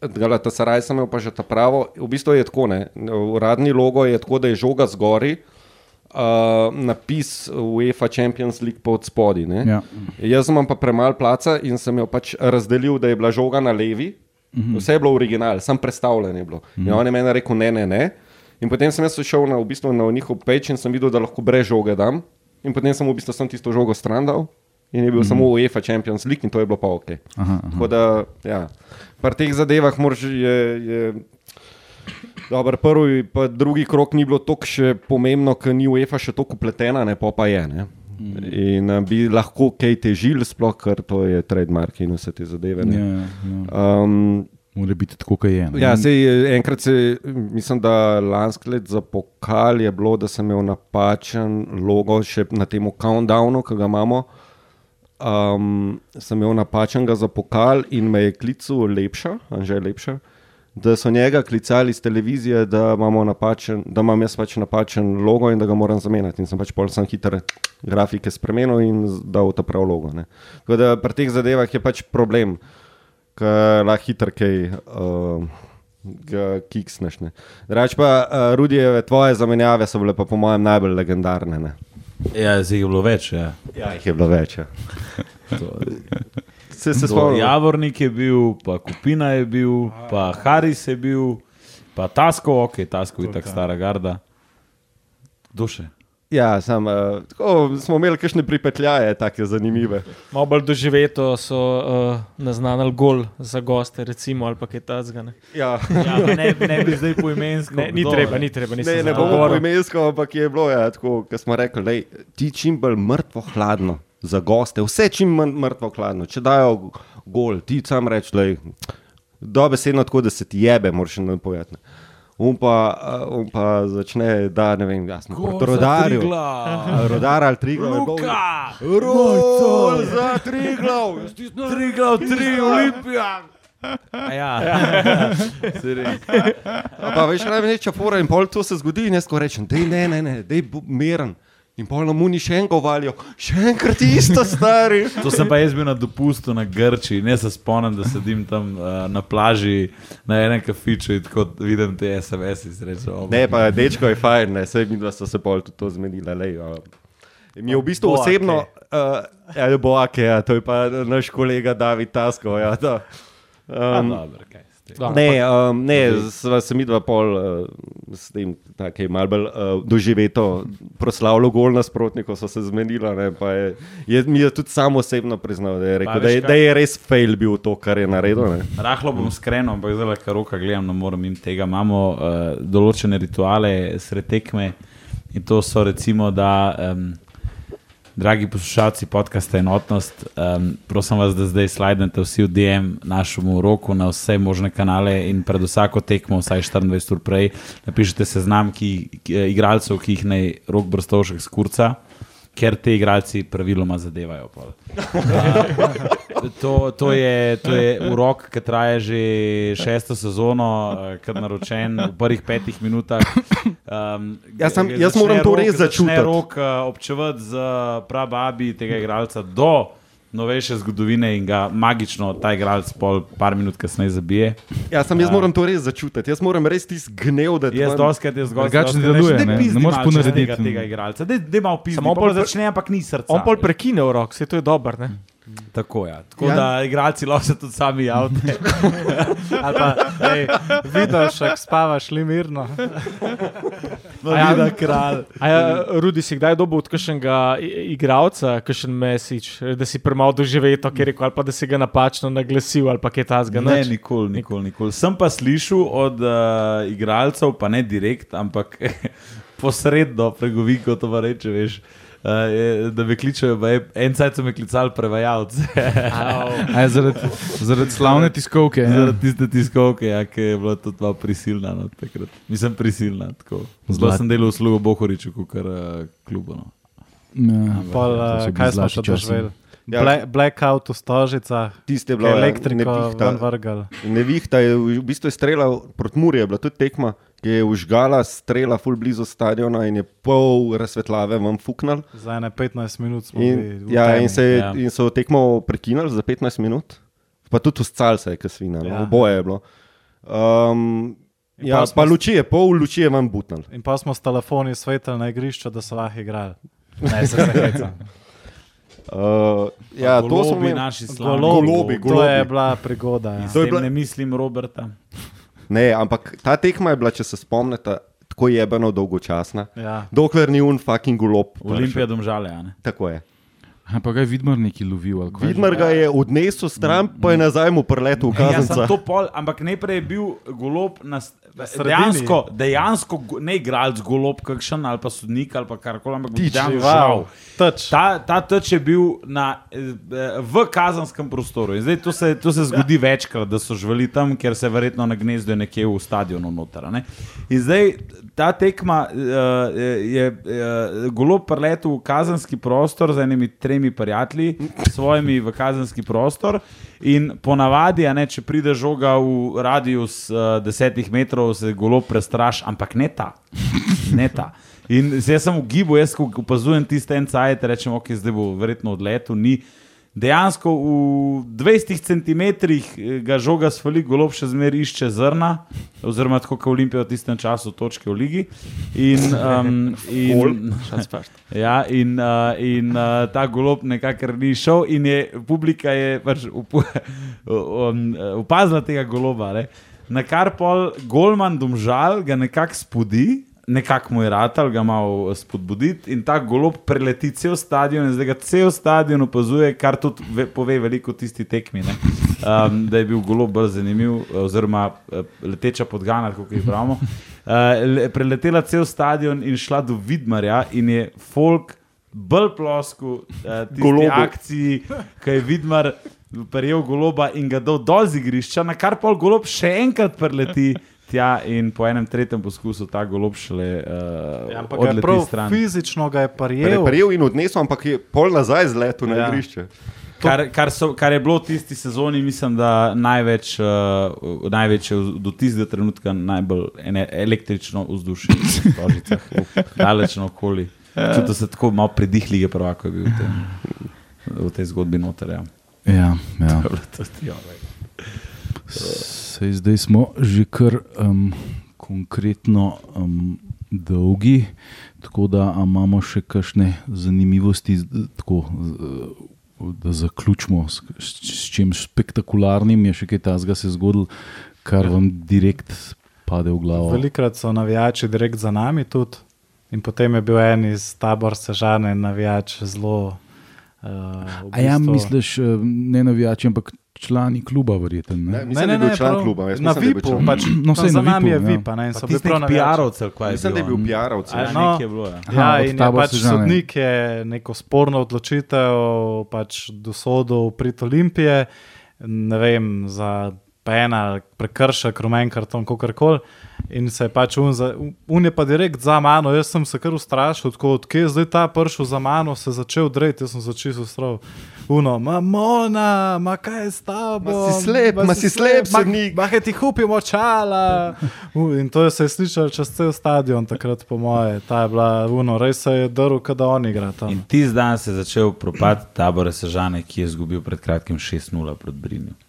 Galatasaray sem imel pa že ta pravo. V bistvu je tako, ne. uradni logo je tako, da je žoga zgori, uh, napis UEFA Champions League pod spodaj. Ja. Jaz imam pa premalo placa in sem jo pač razdelil, da je bila žoga na levi. Mhm. Vse je bilo original, sam predstavljen je bilo. In on je meni rekel: ne, ne, ne. In potem sem jaz šel na, v bistvu, na njihov peč in sem videl, da lahko brez žoge dam. In potem sem v bistvu sem tisto žogo stran dal in je bil mm -hmm. samo UEFA Champions League in to je bilo pa ok. Aha, aha. Tako da, ja, pri teh zadevah moraš je. je Dobar, prvi in drugi krok ni bilo tako še pomembno, ker ni UEFA še tako upletena, ne pa pa je. Ne? In a, bi lahko kaj težili, sploh ker to je trademark in vse te zadeve. ne. Ja, ja. Um, Mora biti tako, kot je. ne. Ja, sej, enkrat se, mislim, da lansko let za pokal je bilo, da sem imel napačen logo še na tem countdownu, ki ga imamo. Um, sem imel napačnega za pokal in me je klical lepša, že lepša, da so njega klicali iz televizije, da, napačen, da imam jaz pač napačen logo in da ga moram zamenjati. In sem pač pol sem hitre grafike spremenil in dal ta prav logo. Ne. Tako da pri teh zadevah je pač problem ker lahko hitro kaj uh, kiksneš. ne. Drugače pa, uh, Rudijeve, tvoje zamenjave so bile pa po mojem najbolj legendarne. Ne? Ja, zdaj je bilo več. Ja. Ja, jih je bilo več. Ja. To, Se, se spomnim. Javornik je bil, pa Kupina je bil, pa Haris je bil, pa Tasko, ok, Tasko je tako stara garda. Kdo še? Ja, sam, uh, tako, smo imeli kakšne pripetljaje, tako zanimive. Malo bolj doživeto so uh, naznanili gol za goste, recimo, ali pa kaj takega. Ja. Ja, ne, ne bi zdaj poimensko. Ne, ni kdo, treba, ne. ni treba. Ne, nisem ne bomo poimensko, ampak je bilo, ja, tako, kot smo rekli, lej, ti čim bolj mrtvo hladno za goste, vse čim manj mrtvo hladno. Če dajo gol, ti sam reč, lej, dobesedno tako, da se ti jebe, moraš jim povedati. On pa, uh, on pa začne, da ne vem, jaz sem proti rodarju. Rodar ali tri glav. Luka! Rol za tri glav. Tri glav, tri Olimpija! A Ja, Se res. Pa veš, največja fora in pol to se zgodi in jaz ko rečem, dej ne, ne, ne, dej miren. In pol na muni še enko valijo, še enkrat isto stari. To sem pa jaz bil na dopustu na Grči, ne se spomnim, da sedim tam uh, na plaži na enem kafiču in tako vidim te SMS izrečejo. Ne, pa dečko je fajn, ne, vse mi dva so se pol tudi to zmenila. Lej, a. Mi je v bistvu Boake. osebno, uh, ja, boake, ja, to je pa naš kolega David Tasko. Ja, to. um, Dobro, Dobro, Ne, um, ne sva se mi dva pol uh, s tem, tako malo bolj uh, doživeto proslavljalo gol nasprotnikov, so se zmenila. Ne, pa je, je, mi je tudi sam osebno priznal, da je, rekel, Pa da, je, da je res fail bil to, kar je naredil. Ne. Rahlo bom skrenil, ampak zdaj, kar roka gledam, ne morem jim tega. Imamo uh, določene rituale sred tekme in to so recimo, da, um, dragi poslušalci podcasta Enotnost, um, prosim vas, da zdaj slajdete vsi v DM našemu roku na vse možne kanale in pred vsako tekmo, vsaj 24 ur prej, napišite seznam ki, ki, igralcev, ki jih naj rok brstovšek skurca. Ker te igralci praviloma zadevajo. pol. To, to, je, to je urok, ki traja že šesto sezono, eh, kar naročen v prvih petih minutah. Um, Jaz sem- jaz moram to Rok- res začutiti. Rok uh, občevati z prababi tega igralca do novejše zgodovine in ga magično ta igralec pol par minut kasneje zabije. Ja, sem jaz moram to res začutiti, jaz moram res tisti gnev, da Jaz doskrat jaz zgolj Drugače ne deluje, ne. Ne moreš ponarediti. tega, tega igralca. Dej, dej malo. Samo Samo pol pol za- začne, ampak ni srca. On pol veš. prekine v rok, se to je dobro. ne? Tako, ja. Tako Ja. da igralci lahko se tudi sami javite. Ali pa, ej, vidiš, kako spavaš, li mirno. No, ja, vida kralj. A ja, Rudi, si kdaj dobil od kakšnega igralca, kakšen mesič, da si premalo doživel to, ker je rekel, ali pa da si ga napačno naglasil, ali pa kaj tasga. Ne, nikoli, nikoli, nikoli. Sem pa slišal od uh, igralcev, pa ne direkt, ampak posredno pregoviko to pa reče, veš. Uh, je, da me kličejo, baje, en cajt so me klicali je zaradi, zaradi slavne tiskovke. ja. Zaradi tiste tiskovke, ja, ki je bila tudi malo prisilna. No, takrat. Mislim, prisilna. tako. Zelo sem delal v službo Bohoriču, kot uh, klubu. No. Ja. Pol, To so uh, kaj smo še doživeli? Ja. Bla, blackout v Stožicah, Tiste je je ja, elektriko nevihta. Nevihta je v bistvu je streljal proti Muri, je bila tudi tekma, ki je užgala strela ful blizu stadiona in je pol razsvetljave vam fuknil. Za ene 15 minut smo In, bili. ja, temi. in, se, ja. in so tekmo prekinili za 15 minut, pa tudi uscal se je, ki svina, no, Ja. oboje je bilo. Um, In ja, pa s- luči je, pol luči je vam butnil. In pa smo s telefoni svetili na igrišču, da so lahko igrali. Ne, se hecam. Uh, ja, to smo Golobi imeli. naši slavni. Golobi, Golobi, To golobi. je bila prigoda. Ja. To je bila- ne mislim Roberta. Ne, ampak ta tekma je bila, če se spomnite, tako jebeno dolgočasna. Ja. Dokler ni un fucking golob. Olimpija domžale. a ne? Tako je. Pa ga je Vidmar neki lovil. Vidmar ga je odnesel stran, pa je nazaj mu preletel v Ja, sem kazenca. to pol, ampak najprej je bil golob na. Dejansko, dejansko ne igralec golob, kakšen ali pa sodnik ali pa karkoli, ampak dejansko žal. Teč. Ta, ta teč je bil na, eh, v kazanskem prostoru. In zdaj to se, to se zgodi večkrat, da so živeli tam, ker se verjetno na gnezdu nekje v stadionu noter. ne. In zdaj ta tekma uh, je uh, golo preletel v kazanski prostor z enimi tremi prijatelji, svojimi v kazanski prostor. In ponavadi, ne, če pride žoga v radius uh, desetih metrov, se golo prestraš, ampak ne ta. Ne ta. In zdaj sem v gibu, jaz ko opazujem tiste en cajt, rečem, ok, zdaj bo verjetno odletel. Dejansko v 20 cm ga žoga svali, golob še zmeraj išče zrna, oziroma tako kot Olimpija v tistem času, točke v ligi. In, um, in, ja, in, uh, in uh, ta golob nekako ni šel, in je publika je pač upu, um, upazila tega goloba. Ne? Na kar pol Golman domžal ga nekako spudi. Nekako mu je ratal, ga malo spodbuditi, in ta golob preleti cel stadion, in zdaj ga cel stadion opazuje, kar tudi ve, pove veliko tisti tekmi. ne. Um, da je bil golob bolj zanimiv, oziroma eh, leteča podgana, kot jih pravimo. Uh, preletela cel stadion in šla do Vidmarja, in je folk bolj plosko uh, tisti Golobu. akciji, ki je Vidmar prijel goloba in ga dal dol z igrišča, na kar pol golob še enkrat preleti. Tja in po enem tretjem poskusu ta golob šele uh, Ja, odleti prav stran. fizično ga je Je prijel. prijel in odnesel, ampak je pol nazaj zletel na Ja. igrišče. Kar, kar, so, kar je bilo v tisti sezoni, mislim, da največ, uh, največje vz- do tistega trenutka najbolj električno vzdušje v Stožicah, daleč naokoli. Čutil se tako malo predihli, je prvako je bil v, tem, v tej zgodbi noter. Ja. Ja, ja. To je ja. Sej zdaj smo že kar um, konkretno um, dolgi, tako da imamo še kakšne zanimivosti, tako, da zaključimo s, s, čim spektakularnim. Je še kaj tazga se zgodilo, kar vam direkt pade v glavo. Velikrat so navijači direkt za nami tudi. In potem je bil en iz tabor Sežane navijač zelo. Uh, A ja, misliš, eh, ne navijači, ampak člani kluba, verjetno. Ne, Ne? mislim, da je bil član kluba. Jaz Na mislim, VIP-u, pač, No, za na nami je ja. VIP, a ne, in so bili prav. PR-ovcev, kaj je Mislim, da je bil PR-ovc. A, ja. no. nekaj je bilo. Ja. Ja, Aha, od in je pač sodnik je neko sporno odločitev pač dosodil prid Olimpije, ne vem, za penal, prekršek, rumen karton, kako koli. In se je pač un, za, un je pa direkt za mano, jaz sem se kar ustrašil, tako odkje je zdaj ta prišel za mano, se je začel dreti, jaz sem začel ustrov. Uno, ma mona, ma kaj je s tabo? Ma si slep, ma si slep, sodnik." Ma kaj ti kupimo čala. U, In to je se je slišalo čez cel stadion, takrat po moje. Ta je bila, uno, res se je drl, kada on igra tam. In ti dan se je začel propad tabora Sežane, ki je izgubil pred kratkim 6-0 proti Brinju.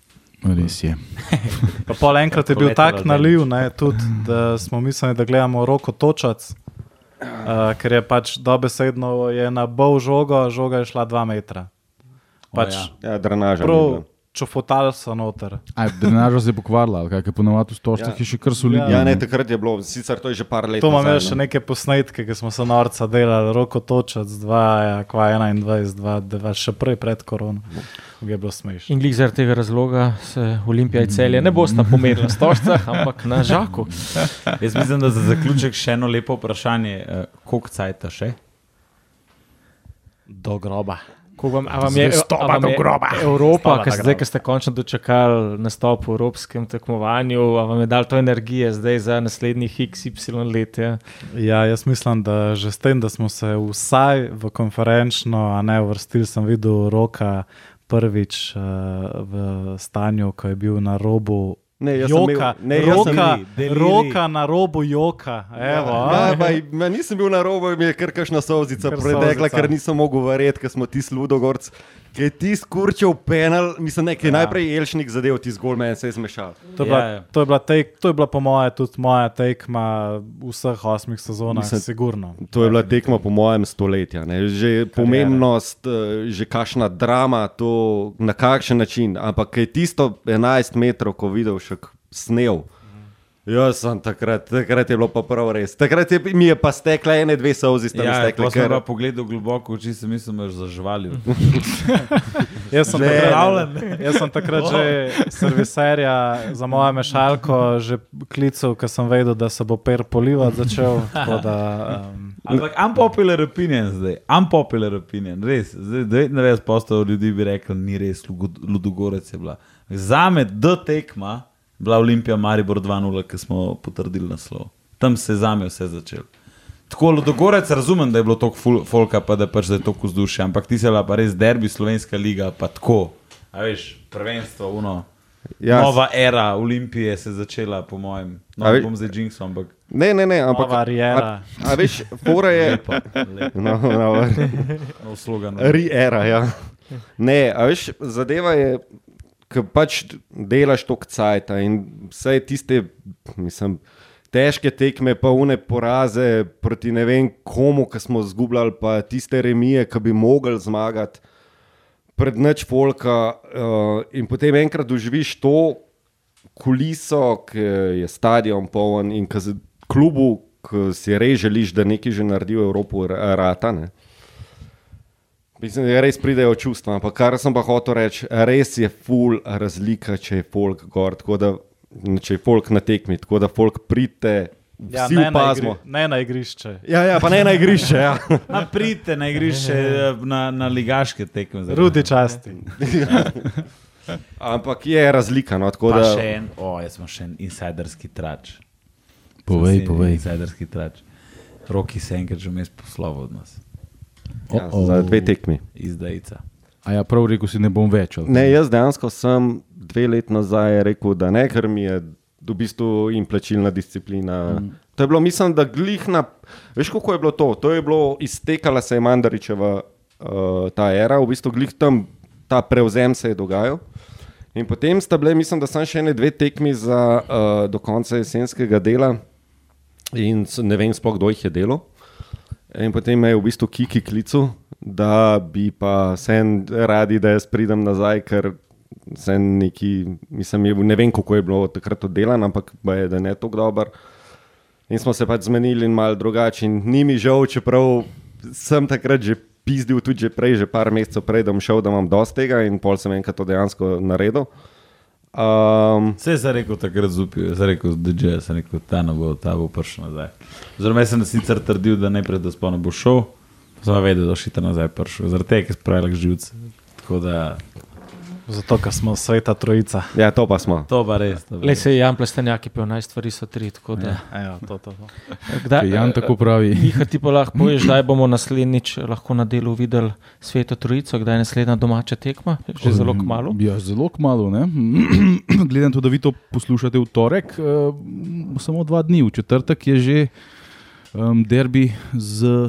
Res je. Pa pol enkrat je bil tak naliv, ne, tudi, da smo mislili, da gledamo roko točac, uh, ker je pač dobesedno je na bol žogo, žoga je šla dva metra. Pač, ja. Ja, drenaža. ni prav. Čofotal so noter. A, drenaža se je pokvarila, kaj je ponovadi v stožcah, Ja. še kar solidno. Ja, ne, takrat je bilo, sicer to je že par let. To imam nazaj, jaz še no. neke posnetke, ki smo se norca delali, roko točac, dva, ja, kva 21, dva, dva, še prej pred korono. Je bilo smešno. In glih zaradi tega razloga se Olimpija in celje ne bosta pomerila na stožcah, ampak na žaku. Jaz mislim, da za zaključek še eno lepo vprašanje, uh, koliko cajta še? Do groba. Ko vam, a vam je, Zvestoba a vam do je groba. Evropa, ki do zdaj, ki ste končno dočakali nastop v evropskem tekmovanju, a vam je dal to energije zdaj za naslednjih XY let? Ja? Ja, jaz mislim, da že s tem, da smo se vsaj v konferenčno, a ne uvrstili, sem videl roka prvič uh, v stanju, ko je bil na robu Ne, jaz sem imel- Joka, ne, jaz roka, deliri. roka na robu joka. Evo, a? Ja, baj, ma, nisem bil na robu, mi je kar kakšna solzica Kar pretekla, ker nisem mogel verjeti, ker smo ti sludogorci. Ki je ti skurčil penal, mislim, ne, ki je Ja. najprej Elšnik zadev, ti zgolj meni se je zmešal. To je, bila, Ja, ja. to, je bila tek, to je bila po moje tudi moja tekma vseh osmih sezonah, Mislim- sigurno. To je bila tekma po mojem stoletja. Ne. Že pomembnost, eh, že kakšna drama, to na kakšen način. Ampak ko je tisto 11 metrov, ko videl še k- snel. Jaz sem takrat, takrat je bilo pa prav res. Takrat je, mi je pa stekla ene, dve solzi, sta Ja, sem ker- pa pogledal globoko v oči, sem mislil, da je zažvalil. Jaz sem takrat, jaz sem takrat že serviserja za mojo mešalko že klical, ker sem vedel, da se bo per polivati začel. Da, um, Ampak unpopular opinion zdaj, unpopular opinion, res. Zdaj, 99% ljudi bi rekel, ni res, Ludogorec je bila. Za me, do tekma, bila Olimpija Maribor 2-0, ki smo potrdili naslov. Tam se je za me vse začelo. Tako Ludogorec razumem, da je bilo toliko ful- folka, pa da pač da je toliko vzdušja, ampak ti se bila pa res derbi, slovenska liga, pa tako. A veš, prvenstvo, uno. Ja, Ja, Nova era Olimpije se je začela, po mojem. No, ne bom zdaj jinxom, ampak Ne, ne, ne, ampak. Nova Riera. A, a veš, fora je. lepo, lepo. No, no, Nov slogan. Riera, ja. Ne, a veš, zadeva je, ko pač delaš to kcajt in vse tiste, mislim, težke tekme, pa une poraze proti ne vem komu, ki smo zgubljali, pa tiste remije, ki bi mogli zmagati. Pred noč folka, uh, in potem enkrat doživiš to kuliso, ki je stadion poln in ki z klubu, ki si res želiš, da nekaj že naredi v Evropi, ra- rata. Ne? Mislim, da res pridejo čustva, ampak kar sem pa hotel reči, res je full razlika, če je folk gor, tako da če je folk na tekmi, tako da folk pride, ja, vsi ne, na igri, ne na igrišče. Ja, ja, pa ne na igrišče. Ja. Na pridite na igrišče, na, na ligaške tekme. zdaj. Rudi časti. Ampak je razlika. No, tako Pa da, še en, o, jaz sem še en insiderski trač. Povej, povej. Insiderski trač. Roki se enkrat že vmes posloval od nas, ja, O-o. za dve tekmi. izdajica. A ja, prav rekel si, ne bom več. Ne, jaz dejansko sem dve leti nazaj rekel, da ne, ker mi je v bistvu in plačilna disciplina. Mm. To je bilo, mislim, da glihna. Veš, kako je bilo to? To je bilo, iztekala se je Mandaričeva uh, ta era, v bistvu glih tam ta prevzem se je dogajal. In potem sta bile, mislim, da sem še ene dve tekmi za, uh, do konca jesenskega dela, in ne vem sploh, kdo jih je delal. In potem me je v bistvu Kiki klical, da bi pa sen radi, da jaz pridem nazaj, ker sem neki, mislim, je, ne vem, kako je bilo takrat oddelan, ampak je, da ne tako dober. In smo se pač zmenili in malo drugače. In ni mi žal, čeprav sem takrat že pizdil, tudi že prej, že par mesecev prej, da bom šel, da imam dosti tega in pol sem enkrat to dejansko naredil. Um, Vse sem rekel takrat zupil, sem rekel, je že, sem rekel, ta ne bo, ta bo prišel nazaj. Oziroma, jaz sem sicer trdil, da najprej, da sploh ne bo šel, sem vedel, da bo šita nazaj prišel, zaradi tega, ker spravil živce. Tako da, Zato, ker smo sveta trojica. ja, to pa smo. to pa res. To Le se je Jan Plestenjak, pil naj stvari so tri. tako da- Ejo, to, to, to. Kdaj, Jan tako pravi. Miha, ti pa lahko poveš, kdaj bomo naslednjič lahko na delu videli sveto trojico, kdaj je naslednja domača tekma, že zelo kmalo. Ja, zelo kmalo. na to, da vi to poslušate v torek, uh, samo dva dni, v četrtek je že um, derbi z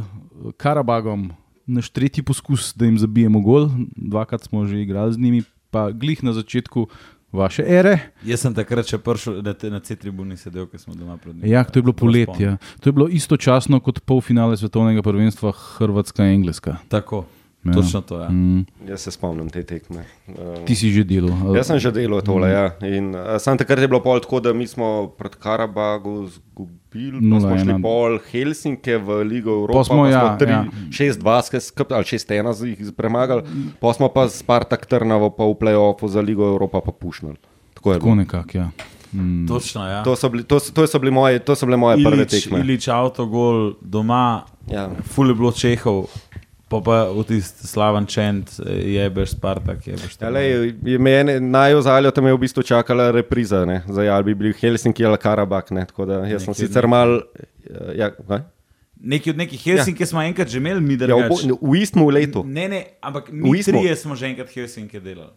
Karabagom, naš tretji poskus, da jim zabijemo gol. Dvakrat smo že igrali z njimi, pa glih na začetku vaše ere. Jaz sem takrat še prišel, da te na C-tribuni sedel, ker smo doma pred njim. Ja, to je bilo poletje. To je bilo istočasno kot polfinale svetovnega prvenstva Hrvatska in Engleska. Tako, Ja. točno to je. Ja. Mm, Jaz se spomnim te tekme. Um, ti si že delal. Jaz sem že delal tole. Ja. In, uh, sam takrat je bilo pol tako, da mi smo pred Karabagu izgubili, pa smo 0:1. šli pol Helsinke v Ligo Evrope. Pa smo, ja, ja. 6-2 skupaj ali 6-1 z jih premagali, pa smo pa Spartak Trnavo pa v play-offu za Ligo Evrope pa pušnili. Tako je Tako nekako, ja. Mm. Točno, ja. To so, bili, to, to so bile moje, to so bile moje prve Ilič, tekme. Ilič avtogol doma, Ja. ful je bilo Čehov, pa pa v tisti slaven čent, jebeš Spartak, jebeš Ja, lej, je mene, naj ozaljo tam je v bistvu čakala repriza, ne, za ali bi bili Helsinki ali Karabak. Ne, tako da jaz sem Nekje sicer mal. Ja, kaj? Neki od nekih Helsinki ja. smo enkrat že imeli, mi ja, v, v istem letu. Ne, ne, ampak mi Istmu. trije smo že enkrat Helsinke delali.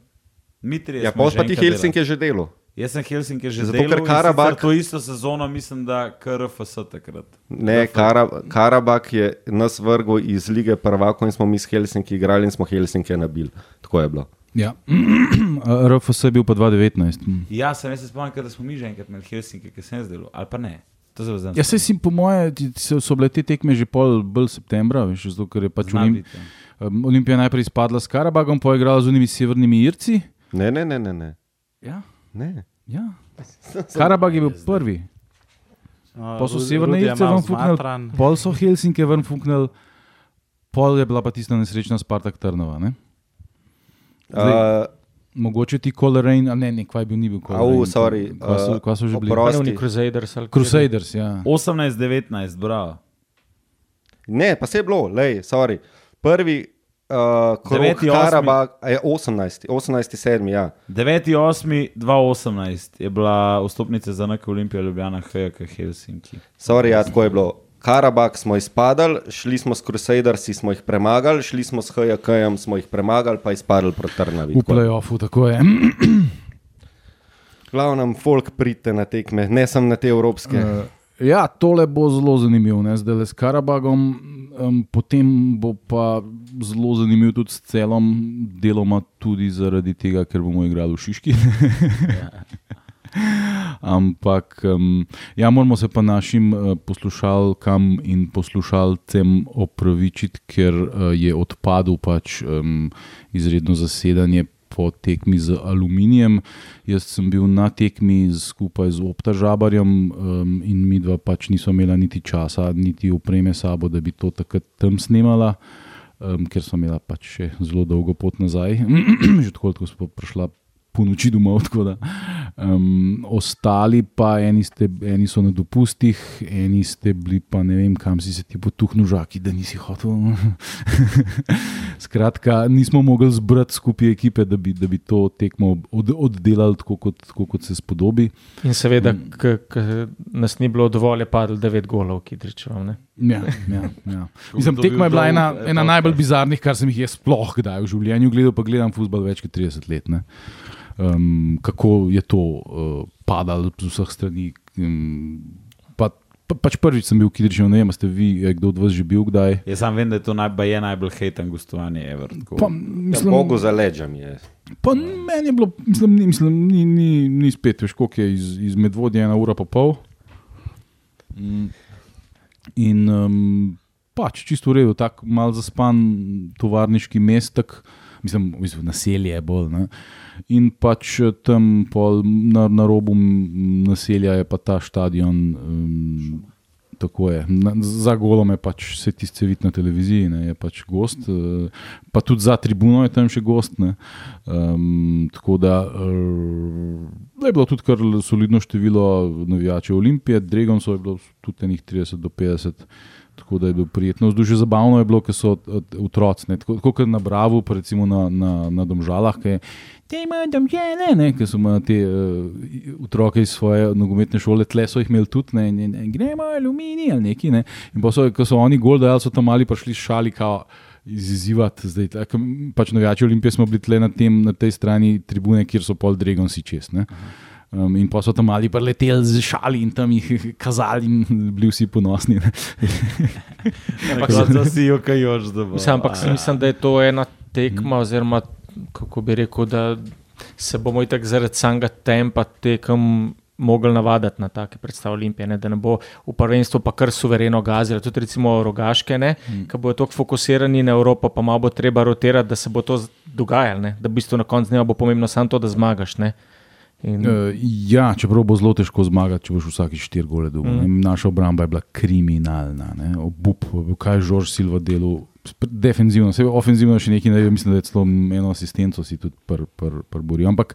Mi trije Ja, pa ti Helsinki že delo. Jaz sem Helsinki že Zato, zdaj. ker Karabakh- To isto sezono mislim, da KRFS takrat. Ne, Kara, Karabak je nas vrgel iz lige prvakov in smo mi s Helsinki igrali in smo Helsinki nabili. Tako je bilo. Ja. RFS je bil pa 2019. Hm. Ja, sem se spomnim, ker da smo mi že enkrat imeli Helsinki, ki sem zdaj, ali pa ne. To se zdaj. Ja, se si po moje, so, bile te tekme že pol bolj septembra, veš, zato ker je pač Olim, um, Olimpija najprej izpadla s Karabagom, pa je igrala z unimi severnimi Irci. Ne, ne, ne, ne. ne. Ja, ne. ja. Karabag je bil prvi. No, Pa so severne Irce ven fuknili, pol so Helsinke ven fuknili, pol je bila pa tista nesrečna Spartak Trnova. Ne? Zdaj- Uh, Mogoče ti Colerain, a ne, ne, kvaj bil, ni bil Au, Colerain. sorry, Kva so, uh, kva so že bili? oprosti. Oni Crusaders ali Crusaders, ja. 18-19, bravo. ne, pa se je bilo, lej, sorry. Prvi uh, Deveti, osmi. Karabak je 18, 18, 7, ja. 9.8.2018 je bila vstopnica za NK Olimpijo Ljubljana, HJK Helsinki. Sorry, ja, tako je bilo. Karabak smo izpadali, šli smo s Crusadersi, smo jih premagali, šli smo s HJK-jem, smo jih premagali, pa izpadli proti Trnavi. V Tako je. playoffu, tako je. Glavnem, folk pridite na tekme, ne samo na te evropske. Uh, ja, tole bo zelo zanimivo, ne? zdaj le s Karabagom, um, potem bo pa zelo zanimiv tudi s celom, deloma tudi zaradi tega, ker bomo igrali v Šiški. Ampak, um, ja, moramo se pa našim uh, poslušalkam in poslušalcem opravičiti, ker uh, je odpadel pač um, izredno zasedanje po tekmi z aluminijem. Jaz sem bil na tekmi skupaj z Opta Žabarjem um, in mi dva pač nismo imela niti časa, niti opreme sabo, da bi to takrat tam snemala. Um, ker smo imeli pač še zelo dolgo pot nazaj, že tako, ko smo prišla po noči domov. tako da. Um, ostali pa, eni, ste, eni so na dopustih, eni ste bili pa ne vem, kam si se ti potuhnil, žaki, da nisi hotel. Skratka, nismo mogli zbrati skupaj ekipe, da bi, da bi to tekmo od, oddelali tako kot, tako, kot se spodobi. In seveda, ker nas ni bilo dovolj, je padlo 9 golov, ki rečemo. Ja, ja, ja. Mislim, tekma je bil bila ena, ena najbolj bizarnih, kar sem jih jaz sploh kdaj v življenju gledal, pa gledam futbol več kot 30 let. Ne. Um, kako je to uh, padalo z vseh strani. Um, pa, pa, pač prvič sem bil v Kidriču, ne vem, ste vi, je kdo od vas že bil kdaj. Jaz sam vem, da je to najbolj, je najbolj hejten gostovanje ever. tako. Pa, Mislim, mislim, Bogu za leđami je. Pa meni je bilo, mislim, ni, mislim, ni, ni, ni spet, veš, koliko je iz, iz Medvodja, ena ura pa pol. In um, pač čisto v redu, tako mal zaspan tovarniški mestek, mislim, v bistvu naselje je bolj. Ne? In pač eh, tam na, na robu naselja je pa ta stadion. Um, Tako je. Na, za golom je pač se tisti vid na televiziji, ne, je pač gost, eh, pa tudi za tribuno je tam še gost. ne. Um, tako da uh, je bilo tudi kar solidno število navijačev Olimpije, Dregon so je bilo tudi enih 30 do 50. Tako da je bilo prijetno, vzdušje zabavno je bilo, ker so eh, otroci, tako, tako kot na Bravu, pa recimo na, na, na Domžalah, ki. Te imajo domžale, ne, ker so imeli te uh, otroke iz svoje nogometne šole, tle so jih imeli tudi, ne, ne, ne gremo aluminij ali neki. Ne. In pa so, ko so oni gol dajali, so tam mali prišli šali, kao izizivati. Zdaj, tako, pač navijači Olimpije smo bili tle na, tem, na tej strani tribune, kjer so pol Dregon si čest. ne. Um, in pa so tam mali preleteli z šali in tam jih kazali, in bili vsi ponosni. ne. Ampak jokajoč, da bo. Mislim, ampak si mislim, da je to ena tekma, oziroma kako bi rekel, da se bomo itak zaradi samega tempa tekem mogli navaditi na take predstave Olimpije, ne? da ne bo v prvenstvu pa kar suvereno gazilo. Tudi recimo rogaške, mm. ki bodo tako fokusirani na Evropo, pa malo bo treba rotirati, da se bo to dogajalo, ne? da v bistvu na koncu dneva bo pomembno samo to, da zmagaš. Ne? In, Uh, ja, čeprav bo zelo težko zmagati, če boš vsaki štiri gole dobil. Mm. Naša obramba je bila kriminalna, ne? obup, kaj je Žorž Silva delal. Defenzivno, se ofenzivno še nekaj, ne mislim, da je celo eno asistenco si tudi prboril. Pr, pr Ampak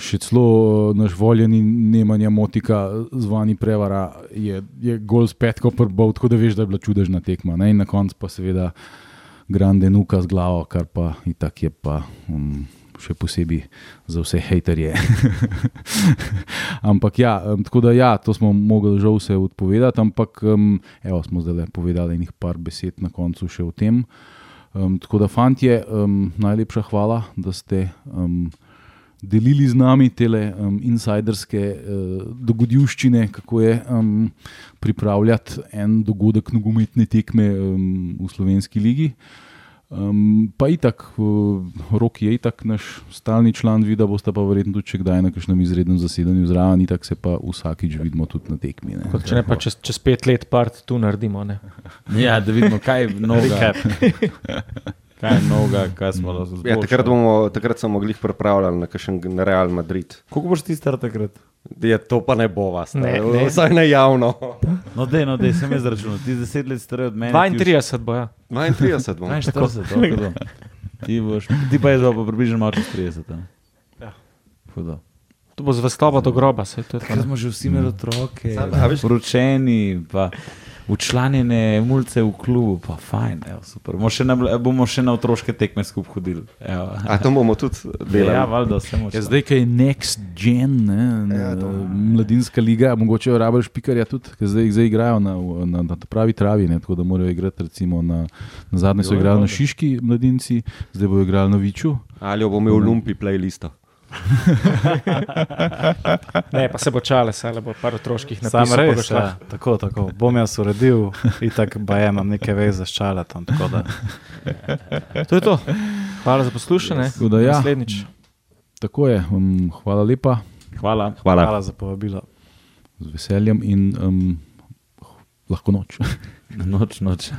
še celo eh, naš voljeni Nemanja Motika, zvani prevara, je, je gol s petko prbal, tako da veš, da je bila čudežna tekma. Ne? In na koncu pa seveda grande nuka z glavo, kar pa itak je pa. Um, Še posebej za vse hejterje. ampak ja, tako da ja, to smo mogli žal vse odpovedati, ampak um, evo, smo zdaj le povedali nekaj par besed na koncu še o tem. Um, tako da, fantje, um, najlepša hvala, da ste um, delili z nami te um, insiderske uh, dogodivščine, kako je um, pripravljati en dogodek nogometne tekme um, v slovenski ligi. Um, pa itak, uh, rok je itak naš stalni član, vidi, da boste pa verjetno tudi če kdaj na kakšnem izrednem zasedanju zraven, itak se pa vsakič vidimo tudi na tekmi. Ne. Kot če ne pa čez, čez pet let part tu naredimo. Ne? Ja, da vidimo, kaj je noga. kaj je noga, kaj smo lahko Ja, takrat, bomo, takrat smo mogli pripravljati na kakšen na Real Madrid. Koliko boš ti star takrat? Je, to pa ne bo vas, Ne, ne, vsaj ne javno. No, dej, no, dej, sem jaz računal. Ti si deset let star od mene. ti už- 32 bo, ja. 32 bom. 42, tako da. Ti, boš, ti pa je pa približno malo čez 30. a? Ja. Hudo. To bo zvestoba do groba. saj to je ne. smo že vsi imeli otroke, veš- poročeni, pa učlanjene mulce v klubu, pa fajn, evo, super. Bomo še, na, bomo še na otroške tekme skupaj hodili. Evo. A to bomo tudi Ja, delali. valjda, vse moče. Ja, zdaj, ki je Next Gen, ne, ja, mladinska liga, mogoče rabiš pikarja tudi, ker zdaj, zdaj igrajo na, na, na pravi travi, ne, tako da morajo igrati. Recimo na, na zadnje so Jo, igrali na. Šiški mladinci, zdaj bodo igrali na Viču. Ali jo bom imel lumpi playlisto. Ne, pa se bo čale, saj bo par otroških Sam napisov. bo res, ja, tako, tako. Bom jaz uredil, itak pa imam neke veze s čaletom. tako da- To je to. Hvala za poslušanje. Tako da ja. Naslednjič. Tako je, um, hvala lepa, Hvala. Hvala. Hvala za povabilo. z veseljem in um, lahko noč. Noč, noč.